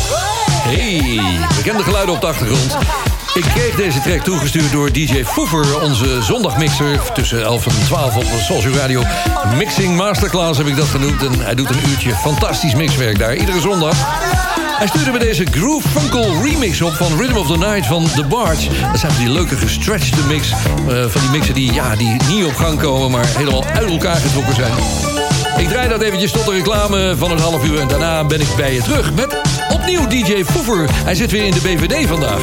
[SPEAKER 21] Hey, bekende geluiden op de achtergrond. Ik kreeg deze track toegestuurd door DJ Foever, onze zondagmixer. Tussen 11 en 12 op Show Radio. Mixing Masterclass heb ik dat genoemd. En hij doet een uurtje fantastisch mixwerk daar, iedere zondag. Hij stuurde me deze Groove Funkle remix op van Rhythm of the Night van The Barge. Dat zijn die leuke gestretchte mix. eh, van die mixen die, ja, die niet op gang komen, maar helemaal uit elkaar getrokken zijn. Ik draai dat eventjes tot de reclame van een half uur... en daarna ben ik bij je terug met opnieuw DJ Foever. Hij zit weer in de BVD vandaag.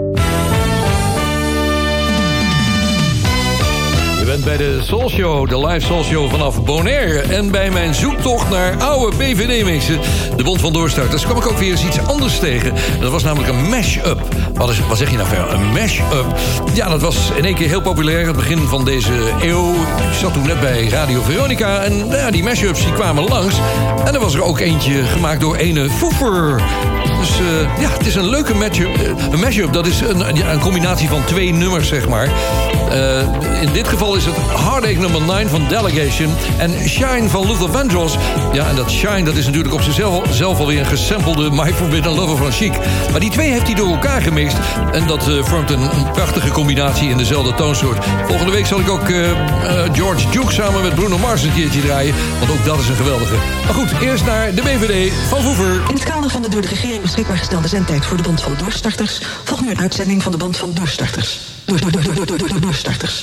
[SPEAKER 4] Bent bij de Soul Show, de live Soul Show vanaf Bonaire. En bij mijn zoektocht naar oude BVD-mixen, de Bond van Doorstarters... kwam ik ook weer eens iets anders tegen. Dat was namelijk een mash-up. Wat, is, wat zeg je nou ver? Een mash-up? Ja, dat was in één keer heel populair. Het begin van deze eeuw. Ik zat toen net bij Radio Veronica. En nou ja, die mash-ups die kwamen langs. En er was er ook eentje gemaakt door ene Foefer. Dus eh, ja, het is een leuke matchup. Een mashup, dat is een, een combinatie van twee nummers, zeg maar. Eh, in dit geval is het Heartache nummer 9 van Delegation... en Shine van Luther Vandross. Ja, en dat Shine, dat is natuurlijk op zichzelf zelf alweer een gesampelde My Forbidden Lover van Chic. Maar die twee heeft hij door elkaar gemixt... en dat eh, vormt een, prachtige combinatie in dezelfde toonsoort. Volgende week zal ik ook eh, eh, George Duke samen met Bruno Mars een keertje draaien... want ook dat is een geweldige. Maar goed, eerst naar de BVD van Voever.
[SPEAKER 22] In het kader van de door de regering beschikbaar gestelde zendtijd voor de Bond van Doorstarters... volgt nu een uitzending van de Bond van Doorstarters. Door, door, door, door, door, door, door, doorstarters.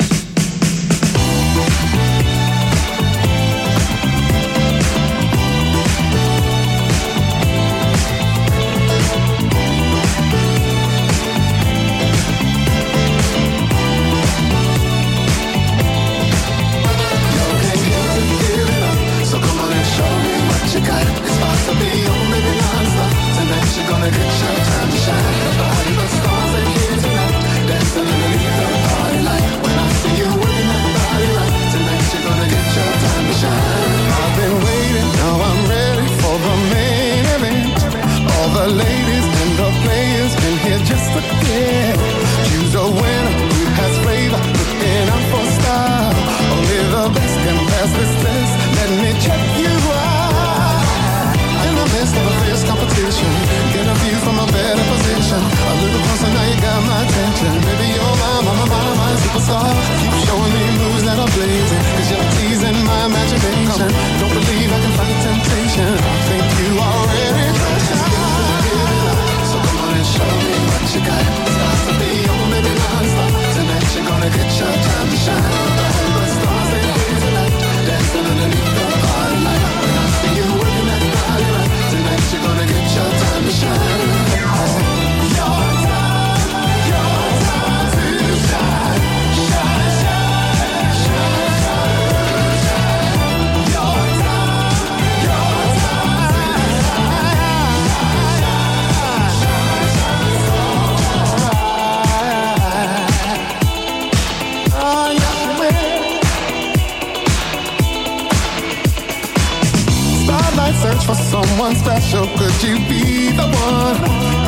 [SPEAKER 19] Special. Could you be the one?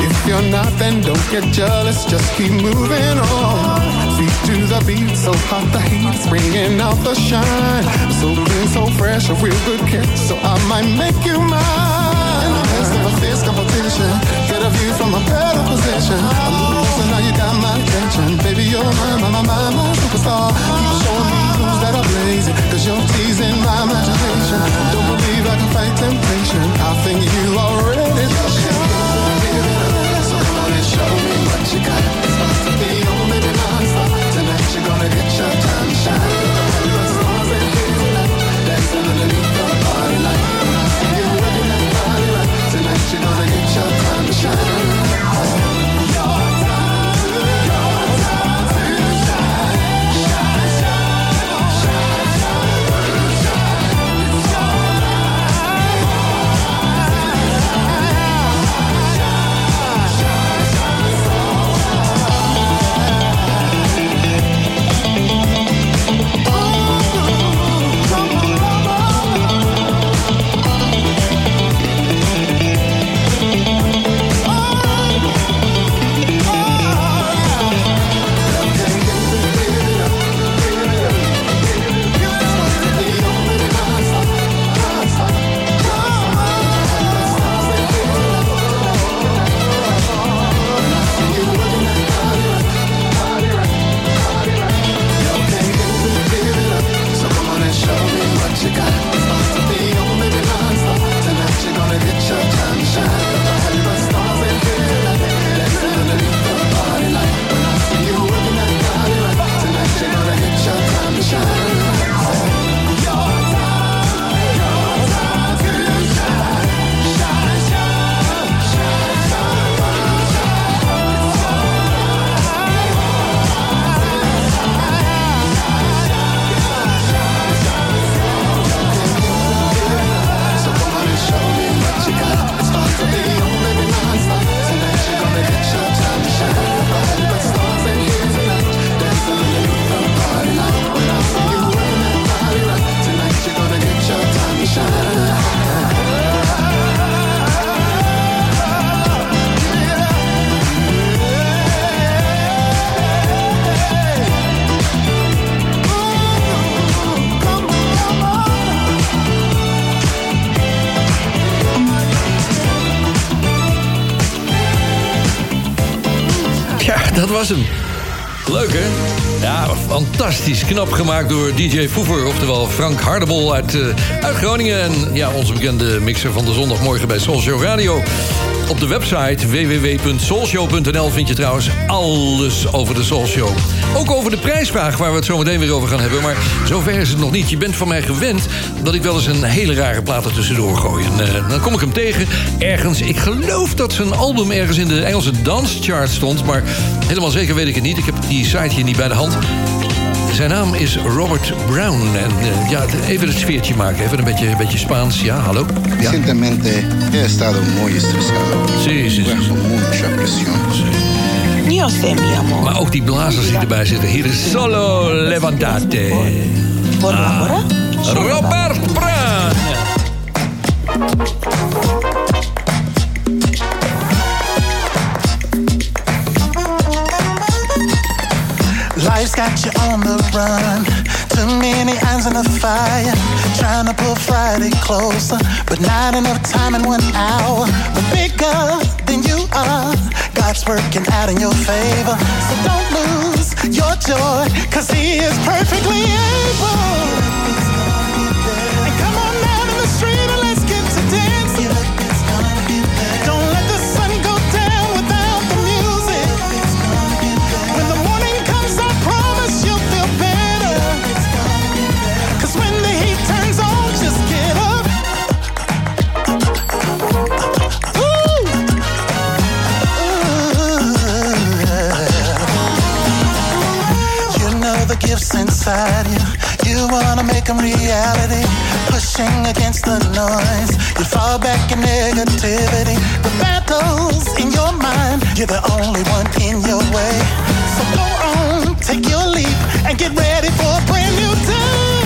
[SPEAKER 19] If you're not, then don't get jealous. Just keep moving on. Feet to the beat, so hot the heat's bringing out the shine. So clean, so fresh, a real good kick. So I might make you mine. In the midst of a fierce competition, get a view from a better position. Little closer, now you got my attention. Baby, you're my, my, my, my, my superstar. Keep showing me that are blazing. Cause you're teasing my imagination. Don't believe I can fight temptation. I think you are ready to. So come on and show me what you got. It's about to be on, baby, non-stop. Tonight you're gonna get your time shine.
[SPEAKER 4] Was hem. Leuk, hè? Ja, fantastisch. Knap gemaakt door DJ Foever, oftewel Frank Hardebol uit, eh, uit Groningen. En ja, onze bekende mixer van de zondagmorgen bij Soul Show Radio. Op de website www.soulshow.nl vind je trouwens alles over de Soul Show. Ook over de prijsvraag, waar we het zo meteen weer over gaan hebben. Maar zover is het nog niet. Je bent van mij gewend dat ik wel eens een hele rare plaat er tussendoor gooi. En eh, dan kom ik hem tegen ergens. Ik geloof dat zijn album ergens in de Engelse danschart stond. Maar helemaal zeker weet ik het niet. Ik heb die site hier niet bij de hand. Zijn naam is Robert Brown. En eh, ja, even het sfeertje maken. Even een beetje, een beetje Spaans. Ja, hallo. Ja.
[SPEAKER 23] Recientemente he estado muy estresado.
[SPEAKER 4] Sí, sí.
[SPEAKER 23] Bajo mucha presión.
[SPEAKER 22] Yo sé, mi amor.
[SPEAKER 4] Maar ook die blazers die erbij zitten. Hier is Solo Levantate.
[SPEAKER 22] Por la hora.
[SPEAKER 4] Robert Brown.
[SPEAKER 24] Got you on the run. Too many irons in the fire. Trying to pull Friday closer, but not enough time in one hour. But bigger than you are, God's working out in your favor. So don't lose your joy, cause He is perfectly able. Gifts inside you. You wanna make them reality. Pushing against the noise. You fall back in negativity. The battles in your mind. You're the only one in your way. So go on, take your leap, and get ready for a brand new day.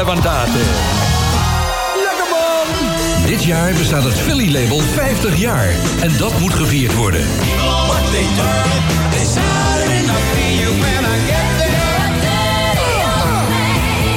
[SPEAKER 4] levantate. Lekker man! Dit jaar bestaat het Philly Label 50 jaar. En dat moet gevierd worden.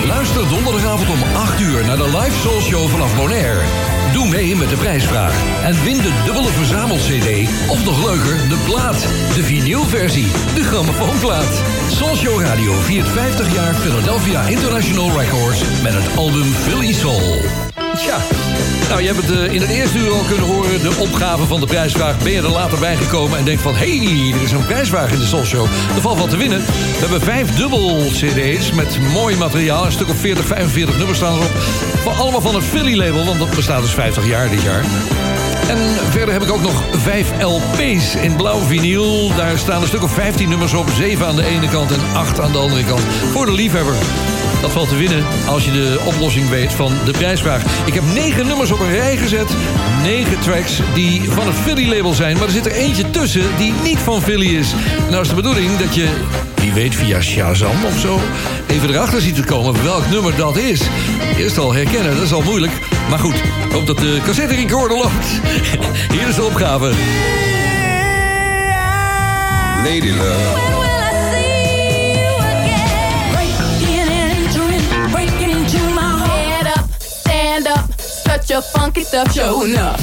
[SPEAKER 4] Luister donderdagavond om 8 uur naar de live Soul Show vanaf Bonaire. Doe mee met de prijsvraag en win de dubbele verzamel-cd... of nog leuker, de plaat, de vinylversie, de grammofoonplaat. Soul Show Radio viert 50 jaar Philadelphia International Records... met het album Philly Soul. Tja, nou, je hebt het eh, in het eerste uur al kunnen horen, de opgave van de prijsvraag. Ben je er later bij gekomen en denkt van... hé, hey, er is een prijsvraag in de Soul Show. Er valt wat te winnen. We hebben vijf dubbel cd's met mooi materiaal. Een stuk of 40, 45 nummers staan erop. Van, allemaal van het Philly-label, want dat bestaat dus 50 jaar dit jaar. En verder heb ik ook nog vijf LP's in blauw vinyl. Daar staan een stuk of 15 nummers op. 7 aan de ene kant en 8 aan de andere kant. Voor de liefhebber. Dat valt te winnen als je de oplossing weet van de prijsvraag. Ik heb negen nummers op een rij gezet. Negen tracks die van het Philly-label zijn. Maar er zit er eentje tussen die niet van Philly is. Nou is de bedoeling dat je, wie weet via Shazam of zo... even erachter ziet te komen welk nummer dat is. Eerst al herkennen, dat is al moeilijk. Maar goed, ik hoop dat de cassette recorder loopt. Hier is de opgave.
[SPEAKER 25] Lady Love.
[SPEAKER 7] Strut your funky stuff, showing up.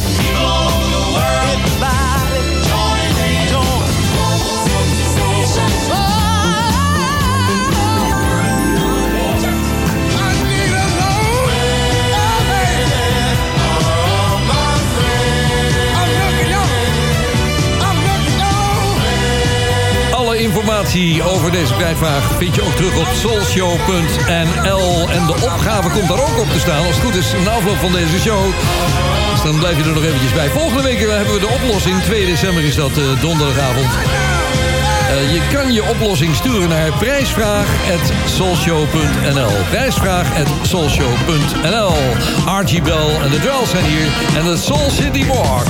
[SPEAKER 4] Informatie over deze prijsvraag vind je ook terug op soulshow.nl. En de opgave komt daar ook op te staan, als het goed is, na afloop van deze show. Dus dan blijf je er nog eventjes bij. Volgende week eh, hebben we de oplossing. 2 december is dat eh, donderdagavond. Eh, je kan je oplossing sturen naar prijsvraag.soulshow.nl Prijsvraag.soulshow.nl Archie Bell en de Drells zijn hier. En de Soul City Walk.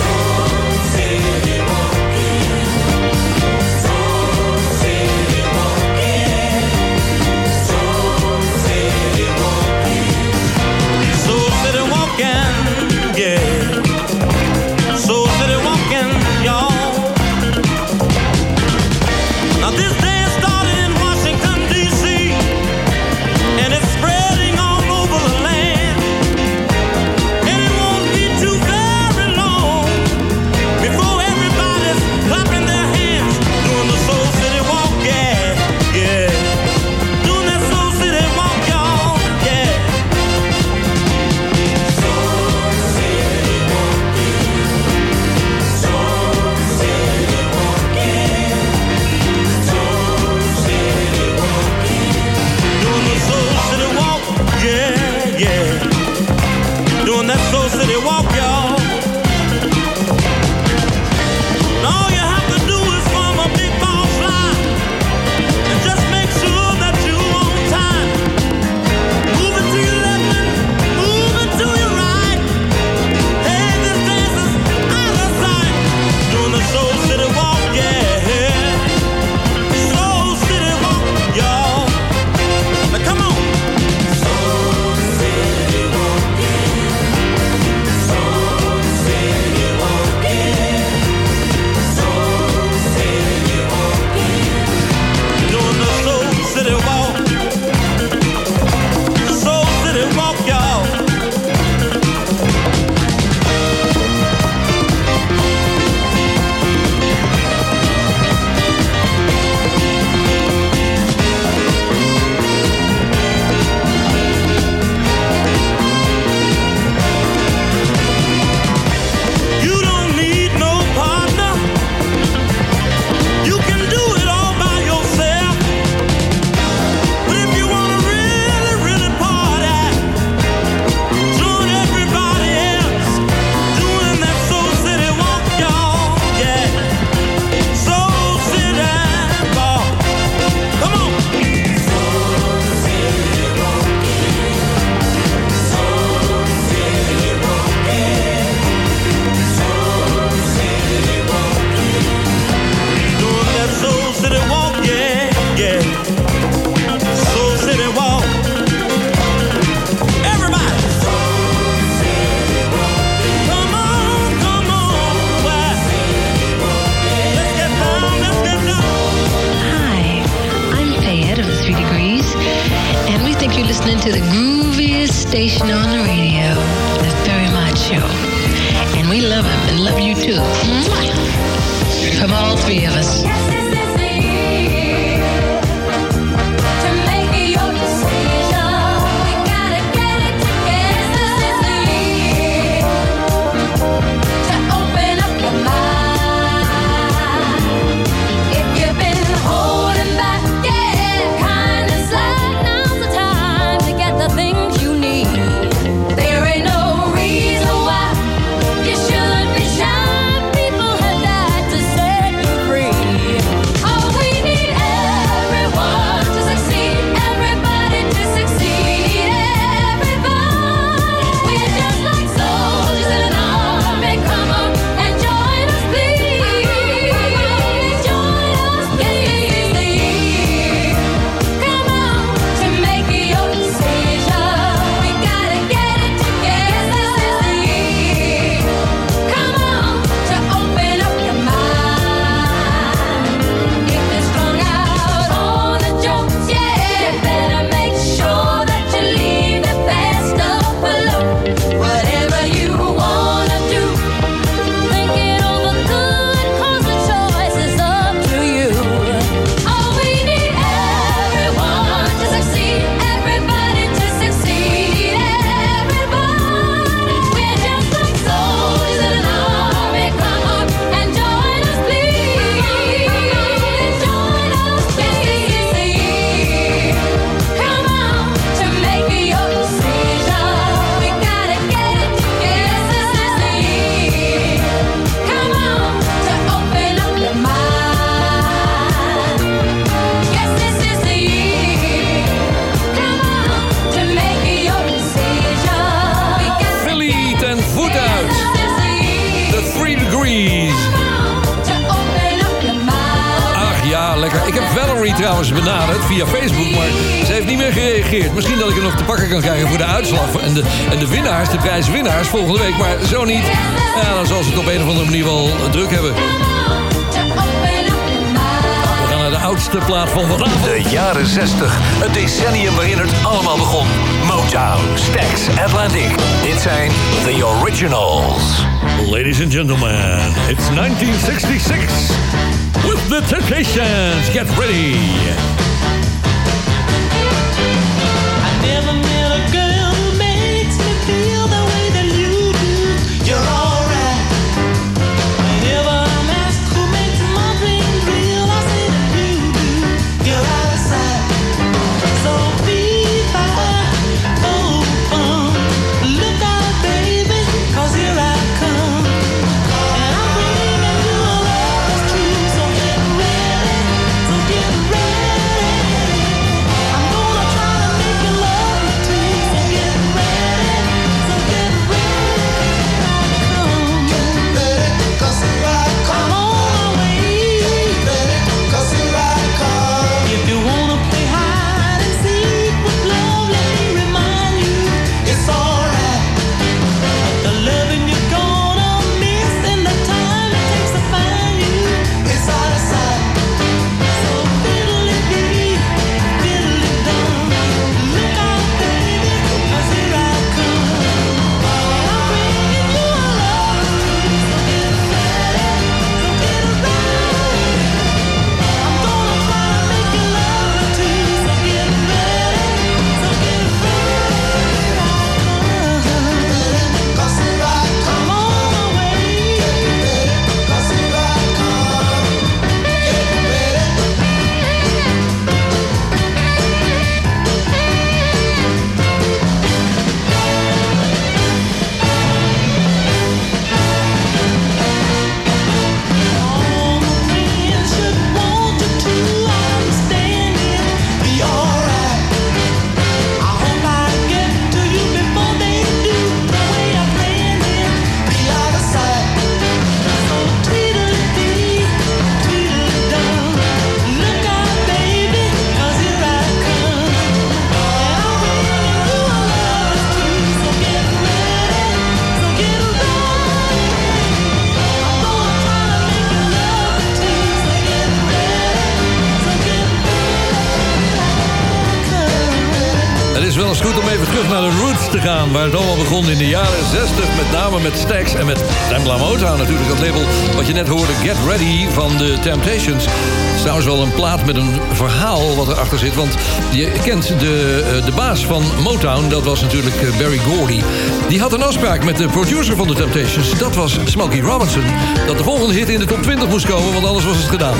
[SPEAKER 4] Gaan... waar het allemaal begon in de jaren 60, met name met Stax... en met Templa Motown natuurlijk, dat label wat je net hoorde... Get Ready van de Temptations. Het is trouwens wel een plaat met een verhaal wat erachter zit... want je kent de, eh, de baas van Motown, dat was natuurlijk eh, Barry Gordy. Die had een afspraak met de producer van de Temptations... dat was Smokey Robinson... dat de volgende hit in de top 20 moest komen, want anders was het gedaan.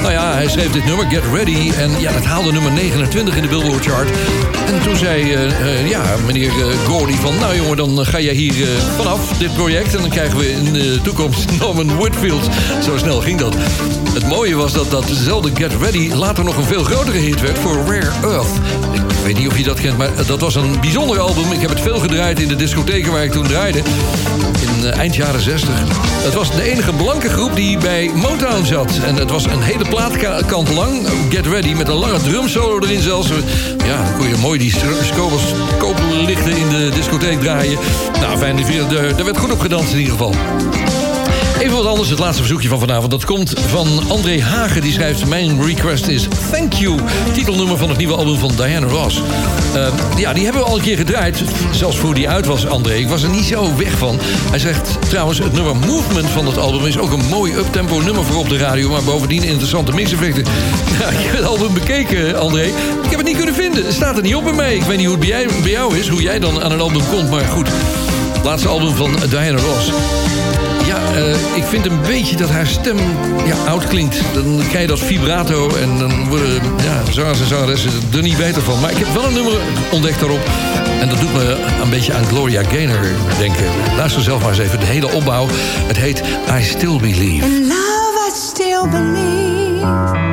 [SPEAKER 4] Nou ja, hij schreef dit nummer, Get Ready... en ja, dat haalde nummer 29 in de Billboard chart. En toen zei eh, ja, meneer Gordy van... nou jongen, dan ga jij hier vanaf, dit project... en dan krijgen we in de toekomst Norman Whitfield. Zo snel ging dat. Het mooie was dat datzelfde Get Ready... later nog een veel grotere hit werd voor Rare Earth. Ik weet niet of je dat kent, maar dat was een bijzonder album. Ik heb het veel gedraaid in de discotheken waar ik toen draaide. In eh, eind jaren 60. Het was de enige blanke groep die bij Motown zat. En het was een hele plaatkant lang. Get Ready, met een lange drumsolo erin zelfs. Ja, dan je mooi die lichten in de discotheek draaien. Nou, fijn, er werd goed op gedanst in ieder geval. Even wat anders, het laatste verzoekje van vanavond. Dat komt van André Hagen. Die schrijft... Mijn request is Thank You. Titelnummer van het nieuwe album van Diana Ross. Eh, ja, die hebben we al een keer gedraaid. Zelfs voor die uit was, André. Ik was er niet zo weg van. Hij zegt trouwens... Het nummer Movement van het album is ook een mooi uptempo nummer voor op de radio. Maar bovendien interessante mixeffecten. Ja, ik heb het album bekeken, André. Ik heb het niet kunnen vinden. Het staat er niet op bij mij. Ik weet niet hoe het bij, jou is. Hoe jij dan aan een album komt. Maar goed. Laatste album van Diana Ross. Eh, ik vind een beetje dat haar stem ja, oud klinkt. Dan krijg je dat vibrato en dan worden ja, zangers en zangeressen er niet beter van. Maar ik heb wel een nummer ontdekt daarop. En dat doet me een beetje aan Gloria Gaynor denken. Luister zelf maar eens even de hele opbouw. Het heet I Still Believe.
[SPEAKER 12] In love, I still believe.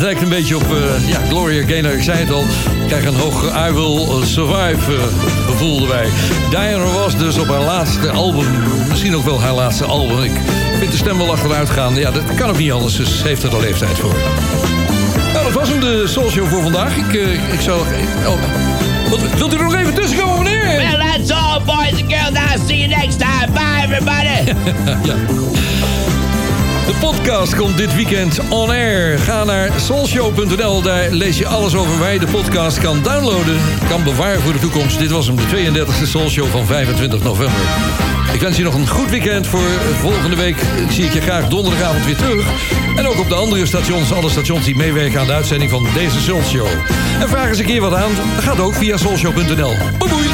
[SPEAKER 4] Het lijkt een beetje op eh, ja, Gloria Gaynor. Ik zei het al. Krijg een hoog I Will Survive uh, erbij. Diana Ross dus op haar laatste album. Misschien ook wel haar laatste album. Ik vind de stem wel achteruit gaan. Ja, dat kan ook niet anders. Dus ze heeft er de leeftijd voor. Nou, dat was hem de Soul Show voor vandaag. Ik, uh, ik zou... Oh, wat, wilt u er nog even tussenkomen, meneer?
[SPEAKER 2] Well, that's all, boys and girls. I'll see you next time. Bye, everybody.
[SPEAKER 4] ja. Podcast komt dit weekend on air. Ga naar soulshow.nl. Daar lees je alles over waar je de podcast kan downloaden. Kan bewaren voor de toekomst. Dit was hem, de 32e Soulshow van 25 november. Ik wens je nog een goed weekend voor volgende week. Zie ik je graag donderdagavond weer terug. En ook op de andere stations, alle stations die meewerken aan de uitzending van deze Soulshow. En vraag eens een keer wat aan. Dat gaat ook via soulshow.nl. Boei!